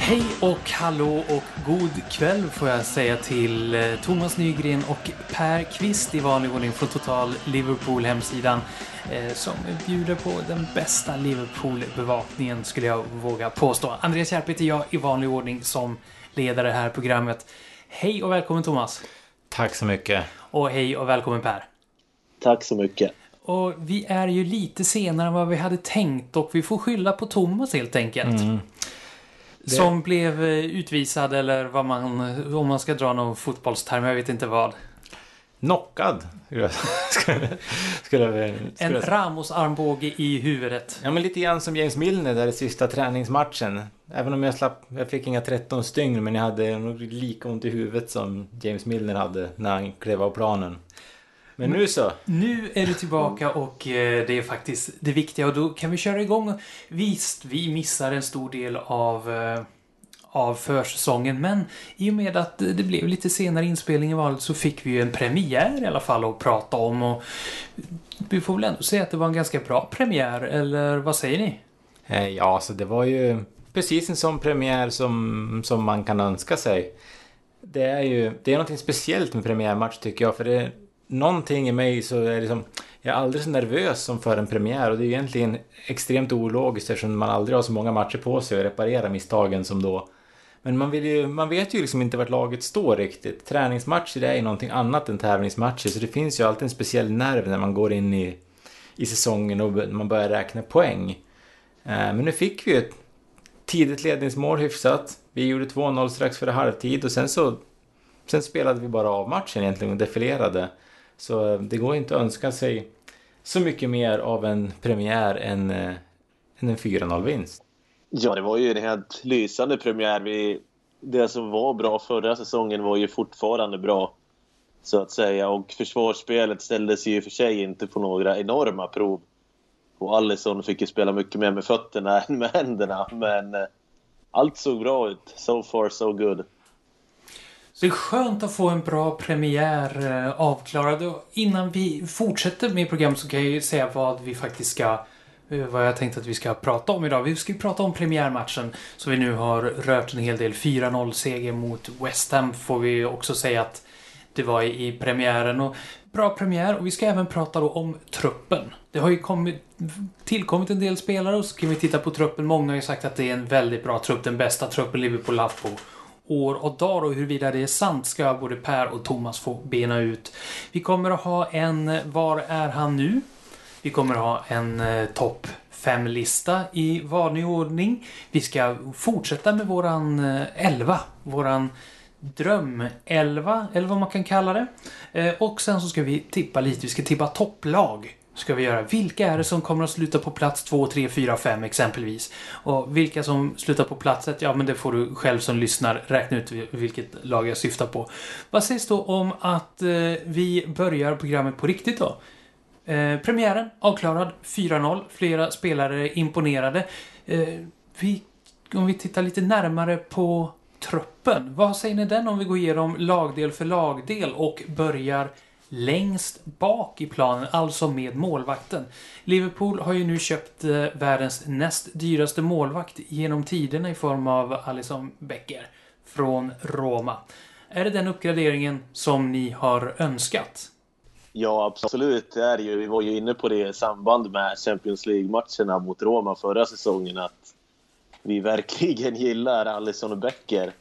Hej och hallå och god kväll får jag säga till eh, Thomas Nygren och Per Kvist i vanlig ordning från Total Liverpool-hemsidan eh, som bjuder på den bästa Liverpool-bevakningen skulle jag våga påstå. Andreas Järp heter jag i vanlig ordning som leder det här programmet. Hej och välkommen Thomas! Tack så mycket! Och hej och välkommen Per! Tack så mycket! Och vi är ju lite senare än vad vi hade tänkt och vi får skylla på Thomas helt enkelt. Mm. Det- Som blev eh, utvisad eller vad man, om man ska dra någon fotbollsterm, jag vet inte vad. Knockad! Skulle jag, skulle, skulle jag, En. Ramos-armbåge i huvudet. Ja, men lite grann som James Milner där i sista träningsmatchen. Även om jag slapp, jag fick inga 13 stygn men jag hade nog lika ont i huvudet som James Milner hade när han klev av planen. Men nu så. Nu är du tillbaka och eh, det är faktiskt det viktiga och då kan vi köra igång. Visst, vi missar en stor del av, eh, av försäsongen men i och med att det blev lite senare inspelning i valet så fick vi ju en premiär i alla fall att prata om och vi får väl ändå säga att det var en ganska bra premiär, eller vad säger ni? Eh, Ja, så det var ju precis en sån premiär som, som man kan önska sig. Det är ju det är någonting speciellt med premiärmatch tycker jag, för det någonting i mig så är det liksom, jag är aldrig så nervös som för en premiär och det är egentligen extremt ologiskt eftersom man aldrig har så många matcher på sig att reparera misstagen som då. Men man, vill ju, man vet ju liksom inte vart laget står riktigt. Träningsmatcher är ju någonting annat än tävlingsmatcher så det finns ju alltid en speciell nerv när man går in i, i säsongen och man börjar räkna poäng. Eh, men nu fick vi ju ett tidigt ledningsmål hyfsat. Vi gjorde 2-0 strax före halvtid och sen så sen spelade vi bara av matchen egentligen och defilerade. Så eh, det går inte att önska sig så mycket mer av en premiär än, eh, än en 4-0-vinst. Ja, det var ju en helt lysande premiär. Vi, det som var bra förra säsongen var ju fortfarande bra, så att säga. Och försvarsspelet ställdes ju i och för sig inte på några enorma prov. Och Alisson fick ju spela mycket mer med fötterna än med händerna. Men eh, allt såg bra ut. So far, so good. Så det är skönt att få en bra premiär eh, avklarad. Och innan vi fortsätter med programmet så kan jag ju säga vad vi faktiskt ska eh, vad jag tänkte att vi ska prata om idag. Vi ska ju prata om premiärmatchen som vi nu har rört en hel del. 4-0 seger mot West Ham får vi också säga att det var i, i premiären. Och bra premiär och vi ska även prata då om truppen. Det har ju kommit, tillkommit en del spelare och så kan vi titta på truppen. Många har ju sagt att det är en väldigt bra trupp. Den bästa truppen Liverpool haft på år och dag och huruvida det är sant ska både Per och Thomas få bena ut. Vi kommer att ha en Var är han nu? Vi kommer att ha en eh, topp 5-lista i vanlig ordning. Vi ska fortsätta med våran eh, 11, våran dröm-11, eller vad man kan kalla det. Eh, och sen så ska vi tippa lite, vi ska tippa topplag. Ska vi göra. Vilka är det som kommer att sluta på plats 2, 3, 4, 5 exempelvis? Och vilka som slutar på plats 1, ja men det får du själv som lyssnar räkna ut vilket lag jag syftar på. Vad sägs då om att eh, vi börjar programmet på riktigt då? Eh, premiären avklarad, 4-0. Flera spelare imponerade. Eh, vi, om vi tittar lite närmare på truppen. Vad säger ni den om vi går igenom lagdel för lagdel och börjar längst bak i planen, alltså med målvakten. Liverpool har ju nu köpt eh, världens näst dyraste målvakt genom tiderna i form av Alisson Becker från Roma. Är det den uppgraderingen som ni har önskat? Ja, absolut. Det är det ju. Vi var ju inne på det i samband med Champions League-matcherna mot Roma förra säsongen. Att vi verkligen gillar Alisson och Becker.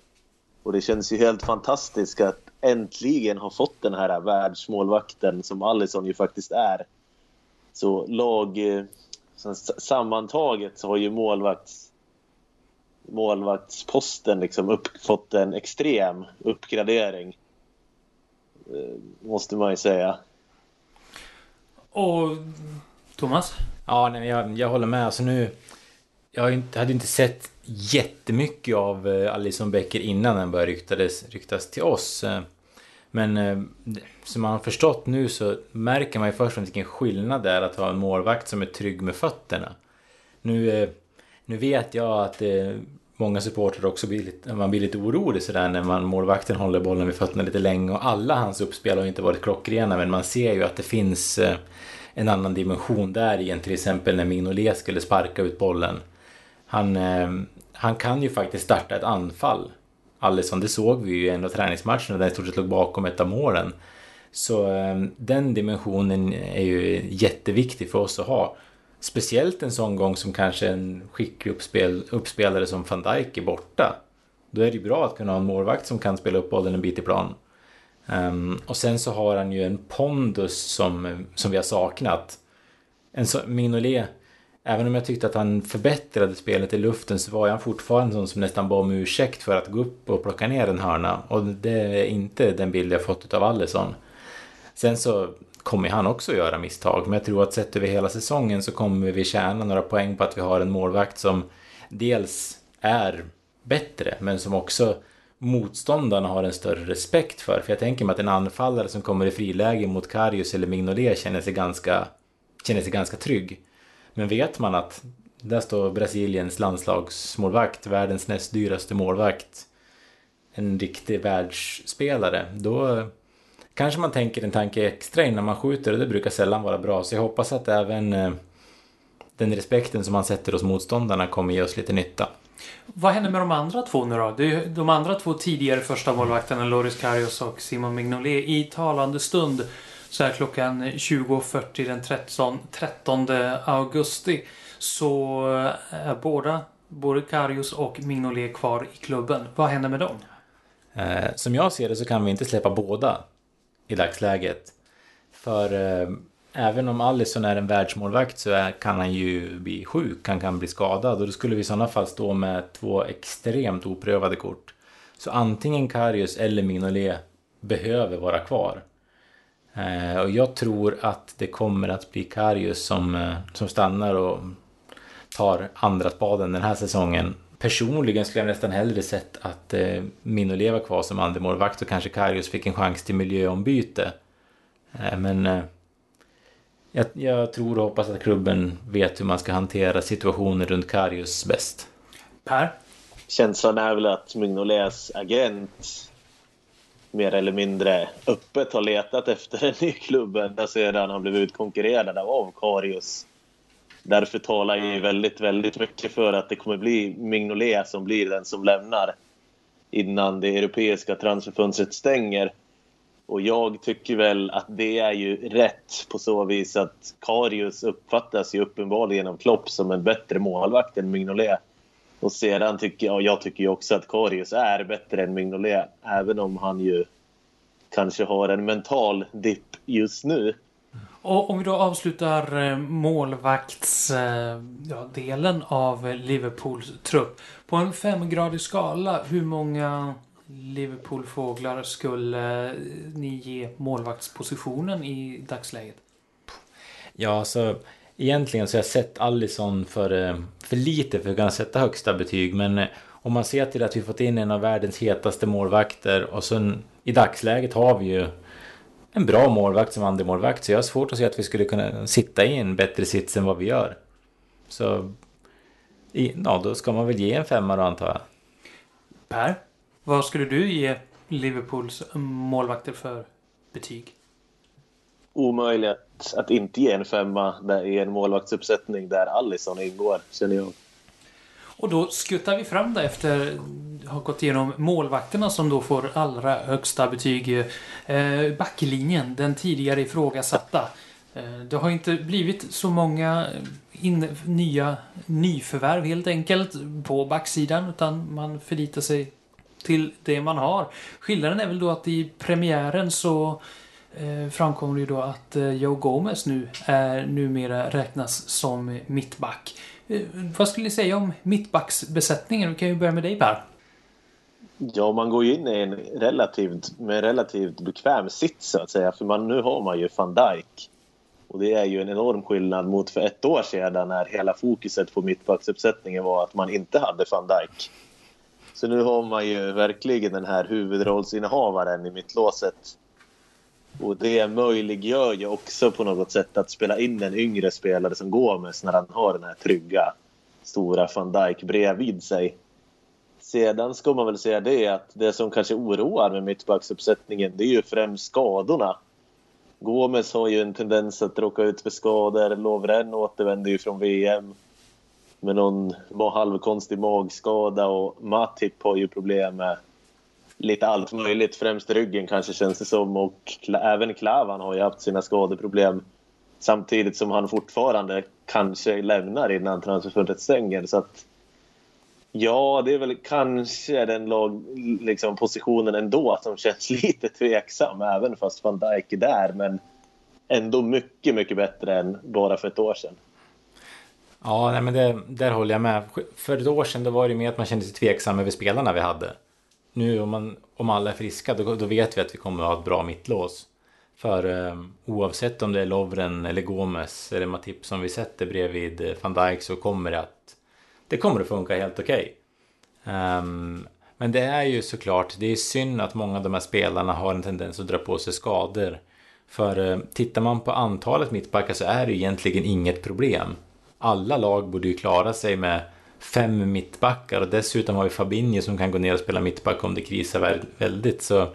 Och det känns ju helt fantastiskt att äntligen ha fått den här världsmålvakten som Alisson ju faktiskt är. Så lag... eh, så Sammantaget så har ju målvakts, målvaktsposten liksom upp, fått en extrem uppgradering. Eh, Måste man ju säga. Och Thomas? Ja, nej, jag, jag håller med. Alltså nu... Jag hade inte sett jättemycket av eh, Alison Becker innan den började ryktades, ryktas till oss. Eh, men eh, som man har förstått nu så märker man ju först och främst vilken skillnad det är att ha en målvakt som är trygg med fötterna. Nu, nu vet jag att många supportrar också blir lite, man blir lite orolig sådär när man, målvakten håller bollen vid fötterna lite länge och alla hans uppspel har inte varit klockrena men man ser ju att det finns en annan dimension där igen, till exempel när Mignolet skulle sparka ut bollen. Han, eh, han kan ju faktiskt starta ett anfall. Alisson, det såg vi ju i en av träningsmatcherna där han i stort sett låg bakom ett av målen. Så eh, den dimensionen är ju jätteviktig för oss att ha. Speciellt en sån gång som kanske en skicklig uppspel, uppspelare som van Dijk är borta. Då är det ju bra att kunna ha en målvakt som kan spela upp bollen en bit i plan. Um, och sen så har han ju en pondus som, som vi har saknat. En så, Mignolet, även om jag tyckte att han förbättrade spelet i luften så var han fortfarande sån som nästan bad om ursäkt för att gå upp och plocka ner en hörna. Och det är inte den bild jag fått av Allison. Sen så kommer han också göra misstag, men jag tror att sett över hela säsongen så kommer vi tjäna några poäng på att vi har en målvakt som dels är bättre, men som också motståndarna har en större respekt för. För jag tänker mig att en anfallare som kommer i friläge mot Karius eller Mignolet känner sig ganska, känner sig ganska trygg. Men vet man att där står Brasiliens landslagsmålvakt, världens näst dyraste målvakt, en riktig världsspelare, då kanske man tänker en tanke extra innan man skjuter och det brukar sällan vara bra. Så jag hoppas att även eh, den respekten som man sätter hos motståndarna kommer ge oss lite nytta. Vad händer med de andra två nu då? De andra två tidigare första målvakterna, Loris Karius och Simon Mignolet. I talande stund så här klockan 20.40 den 13, 13 augusti så är båda, både Karius och Mignolet kvar i klubben. Vad händer med dem? Eh, som jag ser det så kan vi inte släppa båda i dagsläget. För eh, även om Allison är en världsmålvakt så är, kan han ju bli sjuk, han kan bli skadad och då skulle vi i sådana fall stå med två extremt oprövade kort. Så antingen Karius eller Mignolet behöver vara kvar. Eh, och jag tror att det kommer att bli Karius som, eh, som stannar och tar andra spaden den här säsongen. Personligen skulle jag nästan hellre sett att eh, Mignolet var kvar som andremålvakt och kanske Karius fick en chans till miljöombyte. Eh, men eh, jag, jag, tror och hoppas att klubben vet hur man ska hantera situationer runt Karius bäst. Per? Känslan är väl att Mignolets agent mer eller mindre öppet har letat efter en ny klubb ända sedan han blev utkonkurrerad av Karius. Därför talar ju väldigt, väldigt mycket för att det kommer bli Mignolet som blir den som lämnar innan det europeiska transferfönstret stänger. Och jag tycker väl att det är ju rätt på så vis att Karius uppfattas ju uppenbarligen av Klopp som en bättre målvakt än Mignolet. Och sedan tycker jag, jag tycker ju också att Karius är bättre än Mignolet, även om han ju kanske har en mental dipp just nu. Och om vi då avslutar eh, målvaktsdelen eh, av Liverpools trupp. På en femgradig skala, hur många Liverpool-fåglar skulle ni ge målvaktspositionen i dagsläget? Ja, så egentligen så har jag sett Allison för, eh, för lite för att kunna sätta högsta betyg. Men eh, om man ser till att vi fått in en av världens hetaste målvakter och sen i dagsläget har vi ju en bra målvakt som andra målvakt Så jag har svårt att se att vi skulle kunna sitta i en bättre sits än vad vi gör. Så ja, då ska man väl ge en femma då antar jag. Per? Vad skulle du ge Liverpools målvakter för betyg? Omöjligt att inte ge en femma i en målvaktsuppsättning där Allison ingår, känner jag. Och då skuttar vi fram det efter att ha gått igenom målvakterna som då får allra högsta betyg. Eh, backlinjen, den tidigare ifrågasatta. Eh, det har inte blivit så många eh, in, nya nyförvärv helt enkelt på backsidan utan man förlitar sig till det man har. Skillnaden är väl då att i premiären så Eh, framkommer det ju då att eh, Joe Gomez nu är numera räknas som mittback. Eh, vad skulle ni säga om mittbacksbesättningen? Vi kan ju börja med dig Per. Ja, man går ju in i en relativt, med en relativt bekväm sits så att säga. För man, nu har man ju van Dijk. Och det är ju en enorm skillnad mot för ett år sedan när hela fokuset på mittbacksuppsättningen var att man inte hade van Dijk. Så nu har man ju verkligen den här huvudrollsinnehavaren i mittlåset. Och det möjliggör ju också på något sätt att spela in en yngre spelare som Gomes när han har den här trygga stora van Dijk bredvid sig. Sedan ska man väl säga det att det som kanske oroar med mittbacksuppsättningen det är ju främst skadorna. Gomes har ju en tendens att råka ut för skador. Lovren återvänder ju från VM. med någon halvkonstig magskada och Matip har ju problem med lite allt möjligt. Främst ryggen kanske känns det som och även Klavan har ju haft sina skadeproblem samtidigt som han fortfarande kanske lämnar innan transferfönstret stänger. Så att, ja, det är väl kanske den lag, liksom, positionen ändå som känns lite tveksam även fast van Dijk är där. Men ändå mycket, mycket bättre än bara för ett år sedan. Ja, nej, men det, där håller jag med. För ett år sedan då var det mer att man kände sig tveksam över spelarna vi hade. Nu om, man, om alla är friska då, då vet vi att vi kommer att ha ett bra mittlås. För eh, oavsett om det är Lovren eller Gomes eller Matip som vi sätter bredvid eh, van Dijk så kommer det att det kommer att funka helt okej. Okay. Um, men det är ju såklart, det är synd att många av de här spelarna har en tendens att dra på sig skador. För eh, tittar man på antalet mittbackar så är det egentligen inget problem. Alla lag borde ju klara sig med fem mittbackar och dessutom har vi Fabinho som kan gå ner och spela mittback om det krisar väldigt. Så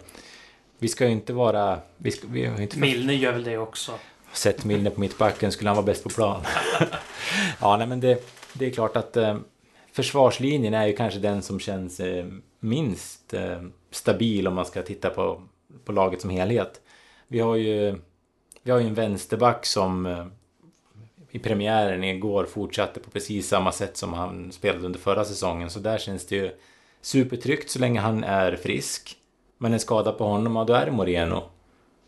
vi ska ju inte vara... Vi ska, vi har inte Milner gör väl det också? Sett Milner på mittbacken skulle han vara bäst på plan. ja, nej men det, det är klart att eh, försvarslinjen är ju kanske den som känns eh, minst eh, stabil om man ska titta på, på laget som helhet. Vi har ju, vi har ju en vänsterback som eh, i premiären igår fortsatte på precis samma sätt som han spelade under förra säsongen. Så där känns det ju supertryggt så länge han är frisk. Men en skada på honom, ja då är det Moreno.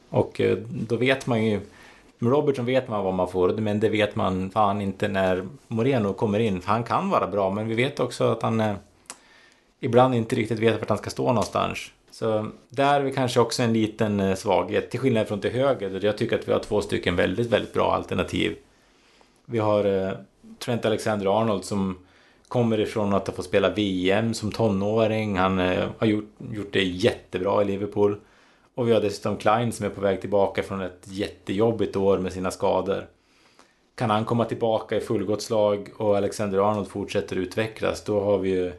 Och eh, då vet man ju... Med Robertson vet man vad man får, men det vet man fan inte när Moreno kommer in. För han kan vara bra, men vi vet också att han eh, ibland inte riktigt vet vart han ska stå någonstans. Så där är vi kanske också en liten eh, svaghet, till skillnad från till höger, där jag tycker att vi har två stycken väldigt, väldigt bra alternativ. Vi har eh, Trent Alexander-Arnold som kommer ifrån att ha fått spela VM som tonåring. Han eh, har gjort, gjort det jättebra i Liverpool. Och vi har dessutom Klein som är på väg tillbaka från ett jättejobbigt år med sina skador. Kan han komma tillbaka i fullgott slag och Alexander Arnold fortsätter utvecklas, då har vi ju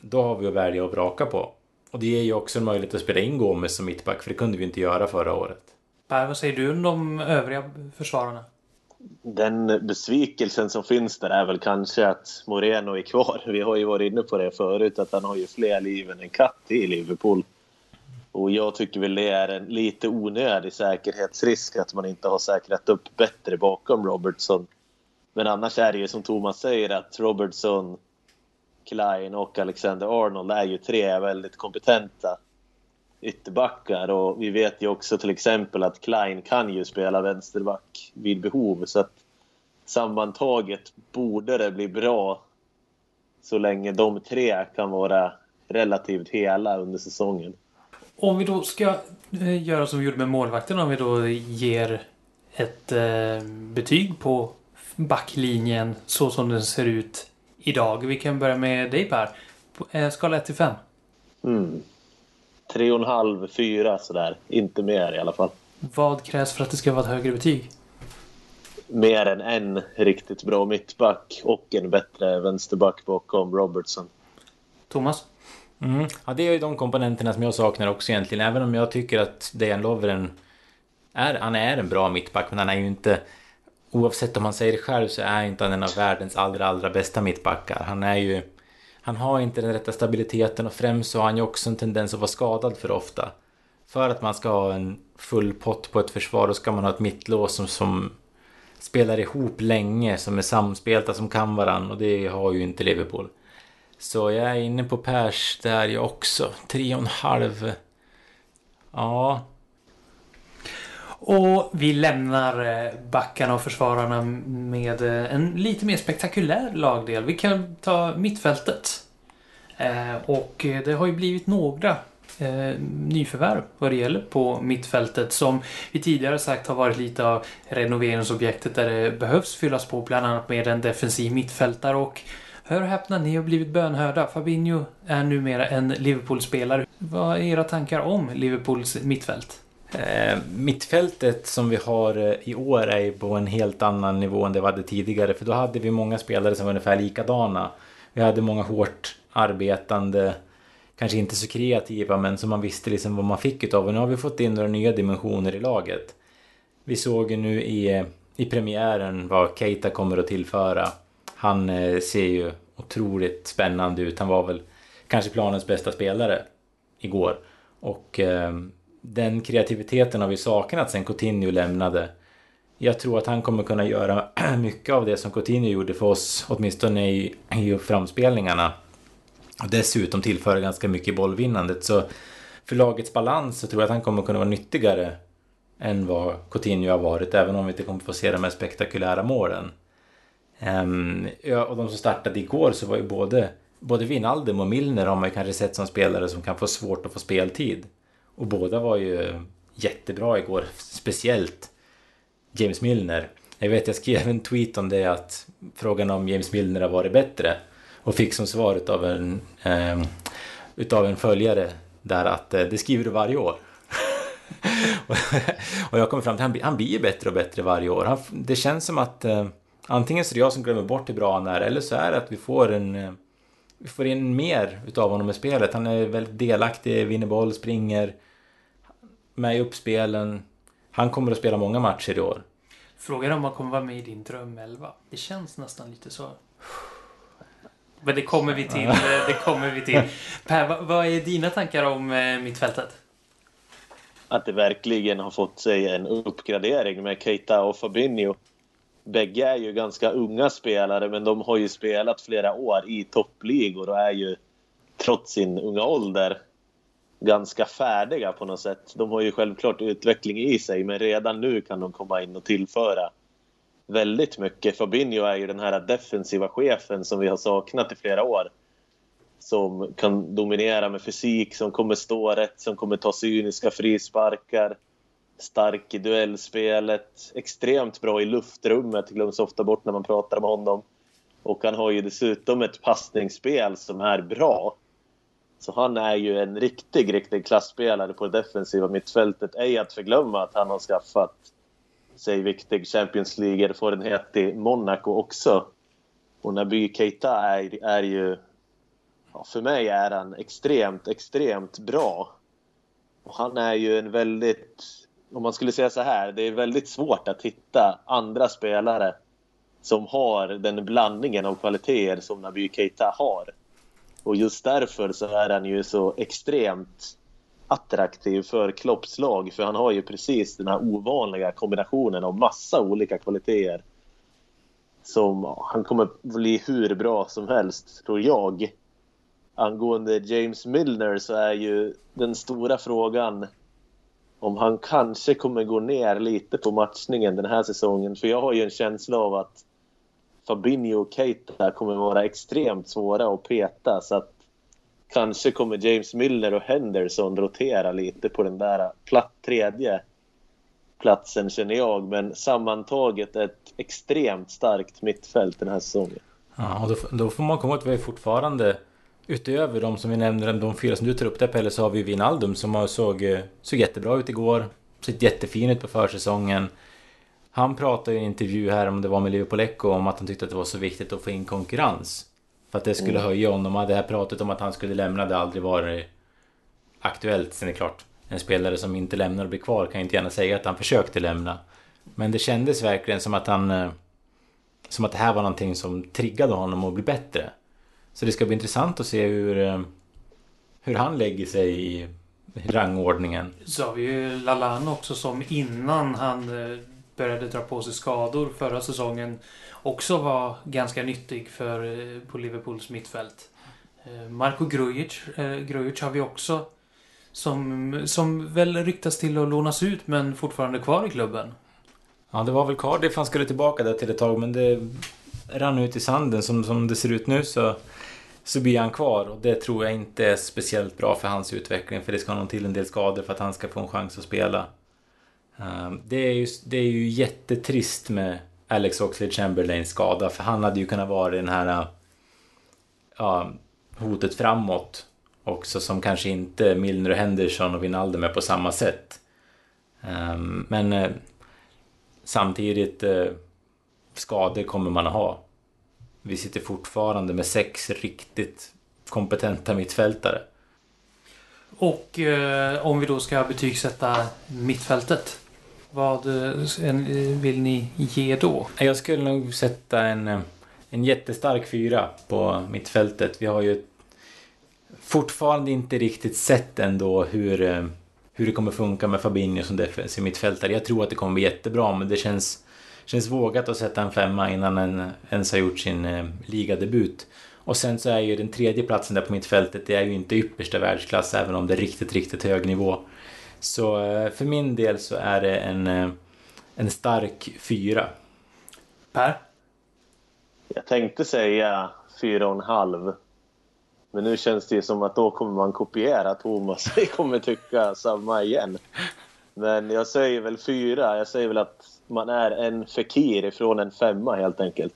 då har vi att välja och vraka på. Och det ger ju också en möjlighet att spela in Gomes som mittback, för det kunde vi inte göra förra året. Per, vad säger du om de övriga försvararna? Den besvikelsen som finns där är väl kanske att Moreno är kvar. Vi har ju varit inne på det förut, att han har ju fler liv än en katt i Liverpool. Och jag tycker väl det är en lite onödig säkerhetsrisk att man inte har säkrat upp bättre bakom Robertson. Men annars är det ju som Thomas säger att Robertson, Klein och Alexander Arnold är ju tre väldigt kompetenta ytterbackar och vi vet ju också till exempel att Klein kan ju spela vänsterback vid behov så att sammantaget borde det bli bra så länge de tre kan vara relativt hela under säsongen. Om vi då ska eh, göra som vi gjorde med målvakten, om vi då ger ett eh, betyg på backlinjen så som den ser ut idag. Vi kan börja med dig Per. Eh, skala 1 till 5. Mm tre och en halv, fyra sådär. Inte mer i alla fall. Vad krävs för att det ska vara ett högre betyg? Mer än en riktigt bra mittback och en bättre vänsterback bakom Robertson. Thomas? Mm. Ja, det är ju de komponenterna som jag saknar också egentligen. Även om jag tycker att Dejan Lovren är, han är en bra mittback, men han är ju inte... Oavsett om han säger det själv så är inte han en av världens allra, allra bästa mittbackar. Han är ju han har inte den rätta stabiliteten och främst så har han ju också en tendens att vara skadad för ofta. För att man ska ha en full pott på ett försvar då ska man ha ett mittlås som, som spelar ihop länge, som är samspelta, som kan varann och det har ju inte Liverpool. Så jag är inne på Pers där jag också. Tre och en halv. Ja, och vi lämnar eh, backarna och försvararna med eh, en lite mer spektakulär lagdel. Vi kan ta mittfältet. Eh, och det har ju blivit några nyförvärv vad det gäller på mittfältet som vi tidigare sagt har varit lite av renoveringsobjektet där det behövs fyllas på bland annat med en defensiv mittfältare och Hör och häpna, ni har blivit bönhörda. Fabinho är numera en Liverpool-spelare. Vad är era tankar om Liverpools mittfält? Eh, mittfältet som vi har eh, i år är på en helt annan nivå än det vi hade tidigare. För då hade vi många spelare som var ungefär likadana. Vi hade många hårt arbetande, kanske inte så kreativa, men som man visste liksom vad man fick utav. Och nu har vi fått in några nya dimensioner i laget. Vi såg ju nu i, eh, i premiären vad Keita kommer att tillföra. Han eh, ser ju otroligt spännande ut. Han var väl kanske planens bästa spelare igår. Och eh, den kreativiteten har vi saknat sen Coutinho lämnade. Jag tror att han kommer kunna göra mycket av det som Coutinho gjorde för oss, åtminstone i, i framspelningarna. Och dessutom tillföra ganska mycket i bollvinnandet. Så för lagets balans så tror jag att han kommer kunna vara nyttigare än vad Coutinho har varit, även om vi inte kommer få se de här spektakulära målen. Um, ja, och de som startade igår så var ju både, både Wijnaldum och Milner har man ju kanske sett som spelare som kan få svårt att få speltid. Och båda var ju jättebra igår, speciellt James Milner. Jag vet, jag skrev en tweet om det att frågan om James Milner har varit bättre och fick som svar utav en, eh, utav en följare där att eh, det skriver du varje år. och jag kommer fram till att han, han blir bättre och bättre varje år. Han, det känns som att eh, antingen så är det jag som glömmer bort hur bra han är eller så är det att vi får en eh, vi får in mer utav honom i spelet. Han är väldigt delaktig, vinner boll, springer med i uppspelen. Han kommer att spela många matcher i år. Frågan om han kommer vara med i din drömelva. Det känns nästan lite så. Men det kommer vi till. Det kommer vi till. Per, vad, vad är dina tankar om eh, mittfältet? Att det verkligen har fått sig en uppgradering med Keita och Fabinho. Bägge är ju ganska unga spelare men de har ju spelat flera år i toppligor och är ju trots sin unga ålder ganska färdiga på något sätt. De har ju självklart utveckling i sig men redan nu kan de komma in och tillföra väldigt mycket. Fabinho är ju den här defensiva chefen som vi har saknat i flera år. Som kan dominera med fysik, som kommer stå rätt, som kommer ta cyniska frisparkar. Stark i duellspelet, extremt bra i luftrummet, glöms ofta bort när man pratar om honom. Och han har ju dessutom ett passningsspel som är bra. Så han är ju en riktig, riktig klassspelare på det defensiva mittfältet. Ej att förglömma att han har skaffat sig viktig Champions League-erfarenhet i Monaco också. Och Naby Keita är, är ju... Ja, för mig är han extremt, extremt bra. Och han är ju en väldigt... Om man skulle säga så här, det är väldigt svårt att hitta andra spelare som har den blandningen av kvaliteter som Naby Keita har. Och just därför så är han ju så extremt attraktiv för Klopps lag för han har ju precis den här ovanliga kombinationen av massa olika kvaliteter. Som han kommer bli hur bra som helst, tror jag. Angående James Milner så är ju den stora frågan om han kanske kommer gå ner lite på matchningen den här säsongen. För jag har ju en känsla av att Fabinho och Keita kommer vara extremt svåra att peta. Så att kanske kommer James Milner och Henderson rotera lite på den där platt tredje platsen känner jag. Men sammantaget ett extremt starkt mittfält den här säsongen. Ja, och då, då får man komma ihåg att vi är fortfarande Utöver de som vi nämner, de fyra som du tar upp där Pelle, så har vi Wijnaldum som såg, såg jättebra ut igår. Sett jättefin ut på försäsongen. Han pratade i en intervju här, om det var med Liverpool Echo, om att han tyckte att det var så viktigt att få in konkurrens. För att det skulle mm. höja honom. Det här pratet om att han skulle lämna, det aldrig varit aktuellt. Sen är det klart, en spelare som inte lämnar och blir kvar kan inte gärna säga att han försökte lämna. Men det kändes verkligen som att han... Eh, som att det här var någonting som triggade honom att bli bättre. Så det ska bli intressant att se hur... Eh, hur han lägger sig i rangordningen. Så har vi ju Lalan också som innan han eh, började dra på sig skador förra säsongen också var ganska nyttig för, eh, på Liverpools mittfält. Marko Grujic, Grujic har vi också som, som väl ryktas till att lånas ut men fortfarande kvar i klubben. Ja, det var väl Cardiff han skulle tillbaka där till ett tag men det rann ut i sanden. Som, som det ser ut nu så, så blir han kvar och det tror jag inte är speciellt bra för hans utveckling för det ska nog till en del skador för att han ska få en chans att spela. Ehm, det är ju, det är ju jättetrist med Alex Oxlade Chamberlains skada. För han hade ju kunnat vara den här äh, ja, hotet framåt också som kanske inte Milner och Henderson och Wijnaldum är på samma sätt. Ehm, men äh, samtidigt äh, skador kommer man att ha. Vi sitter fortfarande med sex riktigt kompetenta mittfältare. Och eh, om vi då ska betygsätta mittfältet. Vad eh, vill ni ge då? Jag skulle nog sätta en, en jättestark fyra på mittfältet. Vi har ju fortfarande inte riktigt sett ändå hur, eh, hur det kommer funka med Fabinho som defensiv mittfältare. Jag tror att det kommer bli jättebra, men det känns, känns vågat att sätta en femma innan han ens har gjort sin eh, ligadebut. Och sen så är ju den tredje platsen där på mittfältet, det är ju inte yppersta världsklass, även om det är riktigt, riktigt hög nivå. Så eh, för min del så är det en, eh, en stark fyra. Per? Jag tänkte säga fyra och en halv. Men nu känns det som att då kommer man kopiera Thomas. Vi kommer tycka samma igen. Men jag säger väl fyra. Jag säger väl att man är en Fekir ifrån en femma helt enkelt.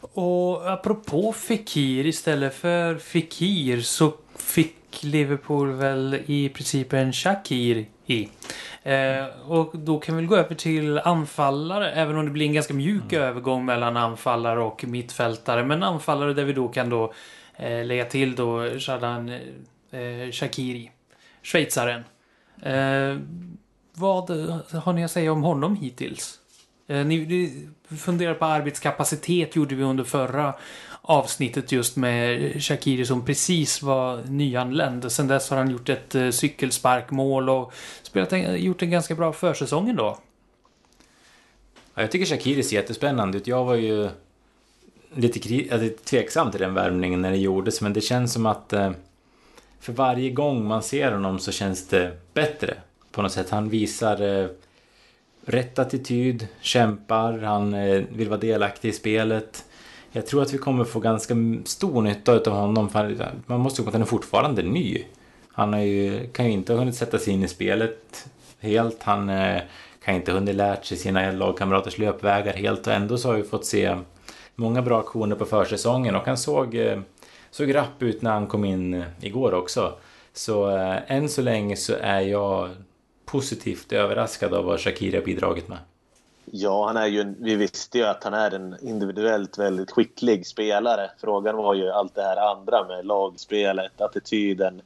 Och apropå Fekir istället för Fekir så fick Liverpool väl i princip en Shakir i. Eh, och då kan vi gå över till anfallare, även om det blir en ganska mjuk mm. övergång mellan anfallare och mittfältare. Men anfallare där vi då kan då eh, lägga till då Shadan eh, Shakiri, schweizaren. Eh, vad har ni att säga om honom hittills? Eh, ni, ni funderar på arbetskapacitet gjorde vi under förra avsnittet just med Shakiri som precis var nyanländ. Sen dess har han gjort ett eh, cykelsparkmål och spelat en, gjort en ganska bra försäsong ändå. Ja, jag tycker Shakiri ser jättespännande ut. Jag var ju lite, lite tveksam till den värmningen när det gjordes, men det känns som att eh, för varje gång man ser honom så känns det bättre på något sätt. Han visar eh, rätt attityd, kämpar, han eh, vill vara delaktig i spelet. Jag tror att vi kommer få ganska stor nytta av honom. För man måste ju att han är fortfarande ny. Han ju, kan ju inte ha hunnit sätta sig in i spelet helt. Han eh, kan inte ha hunnit lärt sig sina lagkamraters löpvägar helt och ändå så har vi fått se många bra aktioner på försäsongen och han såg, eh, såg rapp ut när han kom in eh, igår också. Så eh, än så länge så är jag positivt överraskad av vad Shakira bidragit med. Ja, han är ju, vi visste ju att han är en individuellt väldigt skicklig spelare. Frågan var ju allt det här andra med lagspelet, attityden.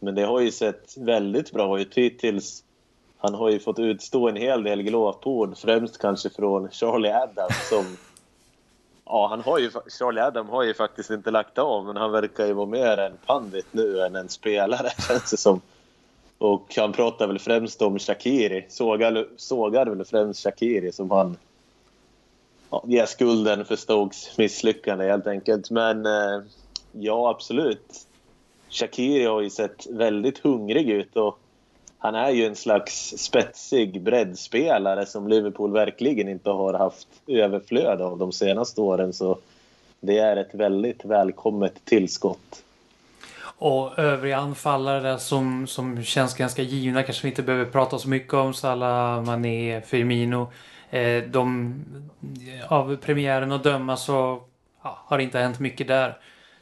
Men det har ju sett väldigt bra ut hittills. Han har ju fått utstå en hel del glåpord, främst kanske från Charlie Adams som... Ja, han har ju, Charlie Adam har ju faktiskt inte lagt av, men han verkar ju vara mer en pandit nu än en spelare, känns det som. Och han pratar väl främst om Shakiri. Sågar, sågar väl främst Shakiri som han ja, ger skulden för Stokes misslyckande helt enkelt. Men eh, ja, absolut. Shakiri har ju sett väldigt hungrig ut och han är ju en slags spetsig breddspelare som Liverpool verkligen inte har haft överflöd av de senaste åren. Så det är ett väldigt välkommet tillskott. Och övriga anfallare där som, som känns ganska givna kanske vi inte behöver prata så mycket om. Salah, Mané, Firmino. Eh, de, av premiären att döma så ja, har det inte hänt mycket där.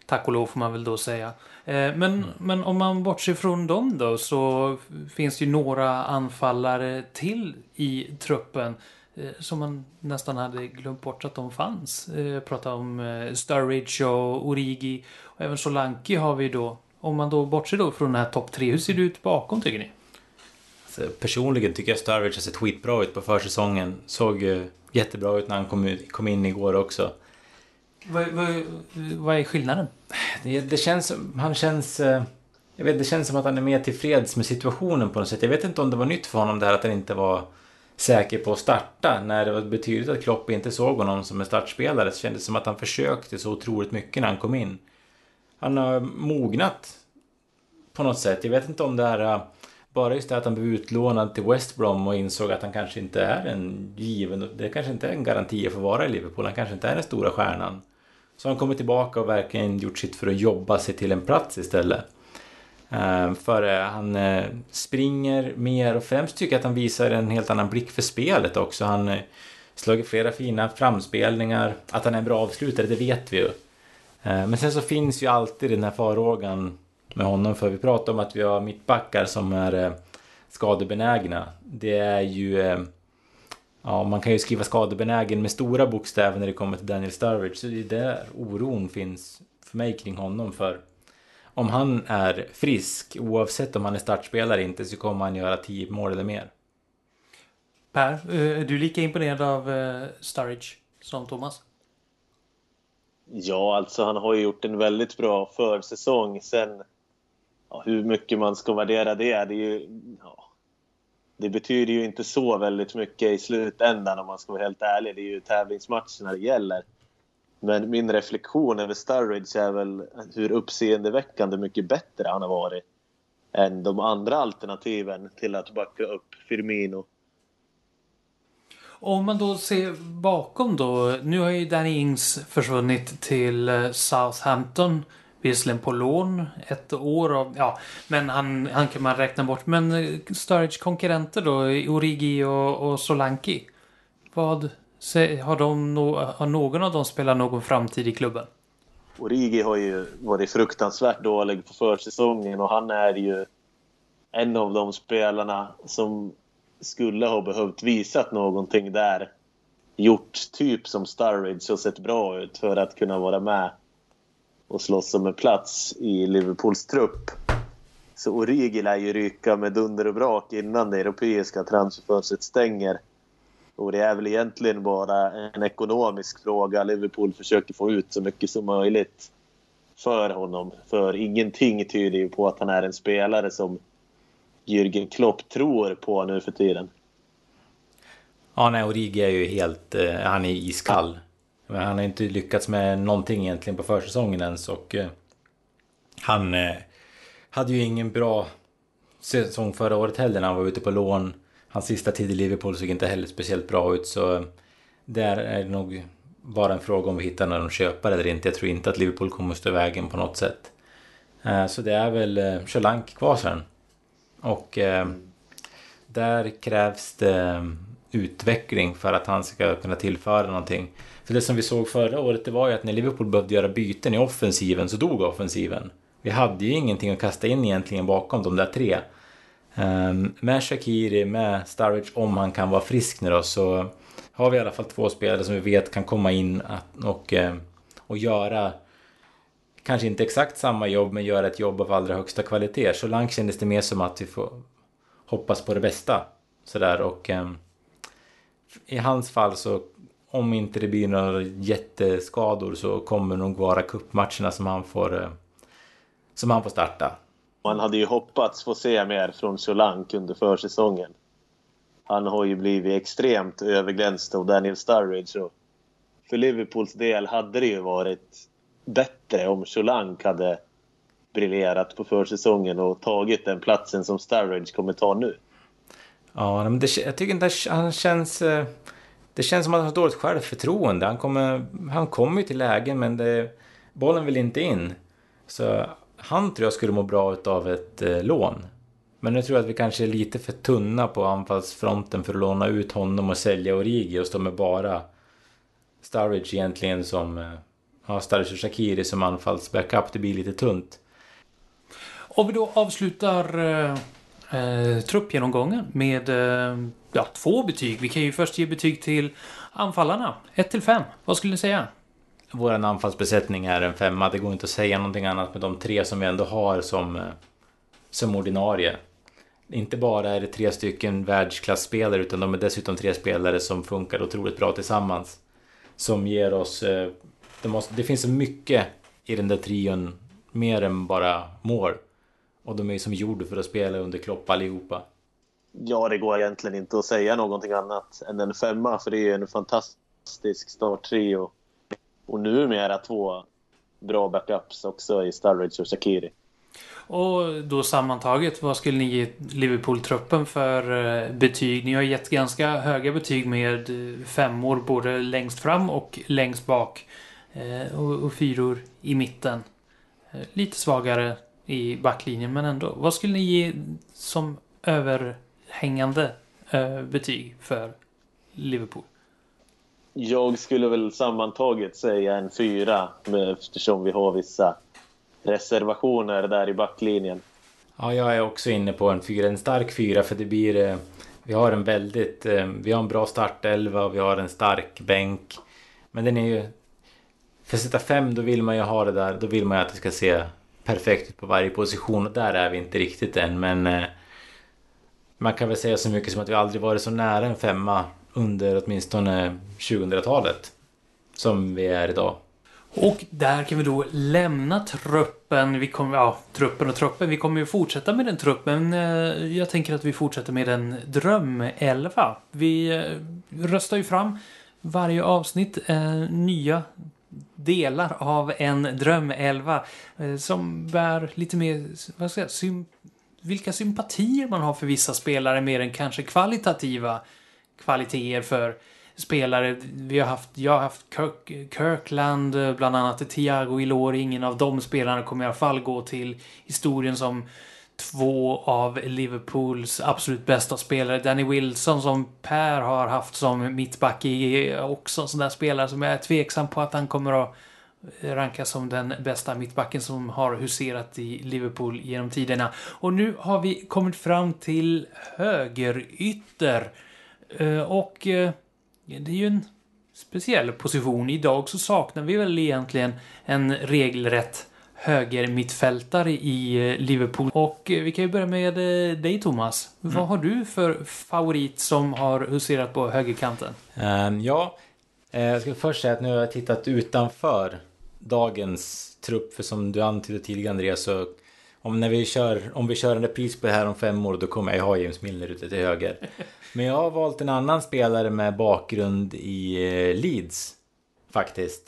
Tack och lov får man väl då säga. Eh, men, mm. men om man bortser från dem då så finns det ju några anfallare till i truppen eh, som man nästan hade glömt bort att de fanns. Eh, prata om eh, Sturridge och Origi. Och även Solanke har vi då om man då bortser då från den här topp tre, hur ser det ut bakom tycker ni? Alltså, personligen tycker jag Sturridge har sett skitbra ut på försäsongen. Såg jättebra ut när han kom, kom in igår också. Vad, vad, vad är skillnaden? Det, det känns han känns... Eh, jag vet, det känns som att han är mer tillfreds med situationen på något sätt. Jag vet inte om det var nytt för honom det här att han inte var säker på att starta. När det var betydligt att Klopp inte såg honom som en startspelare så kändes det som att han försökte så otroligt mycket när han kom in han har mognat på något sätt. Jag vet inte om det är eh, bara just det att han blev utlånad till West Brom och insåg att han kanske inte är en given, det kanske inte är en garanti för att vara i Liverpool, han kanske inte är den stora stjärnan. Så han kommer tillbaka och verkligen gjort sitt för att jobba sig till en plats istället. Ehm, för eh, han eh, springer mer och främst tycker jag att han visar en helt annan blick för spelet också. Han eh, slagit flera fina framspelningar. Att han är en bra avslutare, det vet vi ju. Ehm, men sen så finns ju alltid den här farhågan med honom för vi pratar om att vi har mittbackar som är eh, skadebenägna. Det är ju... Eh, ja, man kan ju skriva skadebenägen med stora bokstäver när det kommer till Daniel Sturridge. Så det är där oron finns för mig kring honom. För om han är frisk, oavsett om han är startspelare inte, så kommer han göra 10 mål eller mer. Per, är du lika imponerad av Sturridge som Thomas? Ja, alltså han har ju gjort en väldigt bra försäsong. Sen ja, hur mycket man ska värdera det, det är ju... Ja, det betyder ju inte så väldigt mycket i slutändan om man ska vara helt ärlig. Det är ju tävlingsmatcherna det gäller. Men min reflektion över Sturridge är väl hur uppseendeväckande mycket bättre han har varit än de andra alternativen till att backa upp Firmino. Om man då ser bakom då. Nu har ju Danny Ings försvunnit till eh, Southampton. Visserligen på lån ett år. Och, ja, men han, han kan man räkna bort. Men eh, Sturridge konkurrenter då, Origi och, och Solanki. Vad har, de, har någon av dem spelat någon framtid i klubben? Origi har ju varit fruktansvärt dålig på försäsongen och han är ju en av de spelarna som skulle ha behövt visat någonting där. Gjort typ som Sturridge och sett bra ut för att kunna vara med och slåss om en plats i Liverpools trupp. Så Origi lär ju ryka med dunder och brak innan det europeiska transferfönstret stänger. Och det är väl egentligen bara en ekonomisk fråga. Liverpool försöker få ut så mycket som möjligt för honom. För ingenting tyder ju på att han är en spelare som Jürgen Klopp tror på nu för tiden. Ja, nej, Origi är ju helt... Eh, han är iskall. Men han har inte lyckats med någonting egentligen på försäsongen ens och... Eh, han eh, hade ju ingen bra säsong förra året heller när han var ute på lån. Hans sista tid i Liverpool såg inte heller speciellt bra ut så... Eh, där är det nog bara en fråga om vi hittar någon köpare eller inte. Jag tror inte att Liverpool kommer att stå i vägen på något sätt. Så det är väl eh, Solanke kvar sen. Och där krävs det utveckling för att han ska kunna tillföra någonting. För det som vi såg förra året det var ju att när Liverpool behövde göra byten i offensiven så dog offensiven. Vi hade ju ingenting att kasta in egentligen bakom de där tre. Um, med Shakiri, med Sturridge, om han kan vara frisk nu då, så har vi i alla fall två spelare som vi vet kan komma in och, ehm, och göra kanske inte exakt samma jobb men göra ett jobb av allra högsta kvalitet. Så långt kändes det mer som att vi får hoppas på det bästa. Sådär och eh, i hans fall så om inte det blir några jätteskador så kommer det nog vara kuppmatcherna som han får eh, som han får starta. Man hade ju hoppats få se mer från Solank under försäsongen. Han har ju blivit extremt överglänst av Daniel Sturridge. Och för Liverpools del hade det ju varit bättre om Solank hade briljerat på försäsongen och tagit den platsen som Sturridge kommer ta nu. Ja, men det, jag tycker inte han känns... Eh, det känns som att han har dåligt självförtroende. Han kommer, han kommer ju till lägen men det, bollen vill inte in. Så han tror jag skulle må bra av ett eh, lån. Men nu tror jag att vi kanske är lite för tunna på anfallsfronten för att låna ut honom och sälja Origi och stå med bara Sturridge egentligen som... Eh, ja, Sturridge och Shakiri som anfallsbackup. Det blir lite tunt. Om vi då avslutar eh, eh, truppgenomgången med eh, ja, två betyg. Vi kan ju först ge betyg till anfallarna. 1 till 5. Vad skulle ni säga? Vår anfallsbesättning är en femma. Det går inte att säga någonting annat med de tre som vi ändå har som, eh, som ordinarie. Inte bara är det tre stycken världsklasspelare utan de är dessutom tre spelare som funkar otroligt bra tillsammans. Som ger oss... Eh, det, måste, det finns så mycket i den där trion, mer än bara mål. Och de är ju som gjorda för att spela under Klopp allihopa. Ja, det går egentligen inte att säga någonting annat än en femma, för det är en fantastisk starttrio. Och numera två bra backups också i Sturridge och Shakiri. Och då sammantaget, vad skulle ni ge Liverpool-truppen för eh, betyg? Ni har gett ganska höga betyg med eh, femmor både längst fram och längst bak. Eh, och fyror i mitten. Lite svagare i backlinjen, men ändå. Vad skulle ni ge som överhängande betyg för Liverpool? Jag skulle väl sammantaget säga en fyra eftersom vi har vissa reservationer där i backlinjen. Ja, jag är också inne på en fyra, en stark fyra för det blir... Eh, vi har en väldigt... Eh, vi har en bra startelva och vi har en stark bänk. Men den är ju... För att sätta fem då vill man ju ha det där, då vill man ju att det ska se perfekt ut på varje position och där är vi inte riktigt än men... Eh, man kan väl säga så mycket som att vi aldrig varit så nära en femma under åtminstone 2000-talet. Som vi är idag. Och där kan vi då lämna truppen. Vi kommer, ja, truppen och truppen. Vi kommer ju fortsätta med den truppen. Eh, jag tänker att vi fortsätter med en drömelva. Vi eh, röstar ju fram varje avsnitt eh, nya delar av en drömelva eh, som bär lite mer, vad ska jag säga, sym vilka sympatier man har för vissa spelare mer än kanske kvalitativa kvaliteter för spelare. Vi har haft, jag har haft Kirk, Kirkland, eh, bland annat Thiago Ilori. Ingen av de spelarna kommer i alla fall gå till historien som två av Liverpools absolut bästa spelare. Danny Wilson som Per har haft som mittback är också en sån där spelare som jag är tveksam på att han kommer att rankas som den bästa mittbacken som har huserat i Liverpool genom tiderna. Och nu har vi kommit fram till högerytter. Eh, och eh, det är ju en speciell position. Idag så saknar vi väl egentligen en regelrätt högermittfältare i eh, Liverpool. Och vi kan ju börja med dig Thomas. Mm. Vad har du för favorit som har huserat på högerkanten? Um, ja, jag ska först säga att nu har jag tittat utanför dagens trupp. För som du antydde tidigare Andreas så om, när vi kör, om vi kör en repris på det här om fem år då kommer jag ha James Milner ute till höger. Men jag har valt en annan spelare med bakgrund i eh, Leeds. Faktiskt.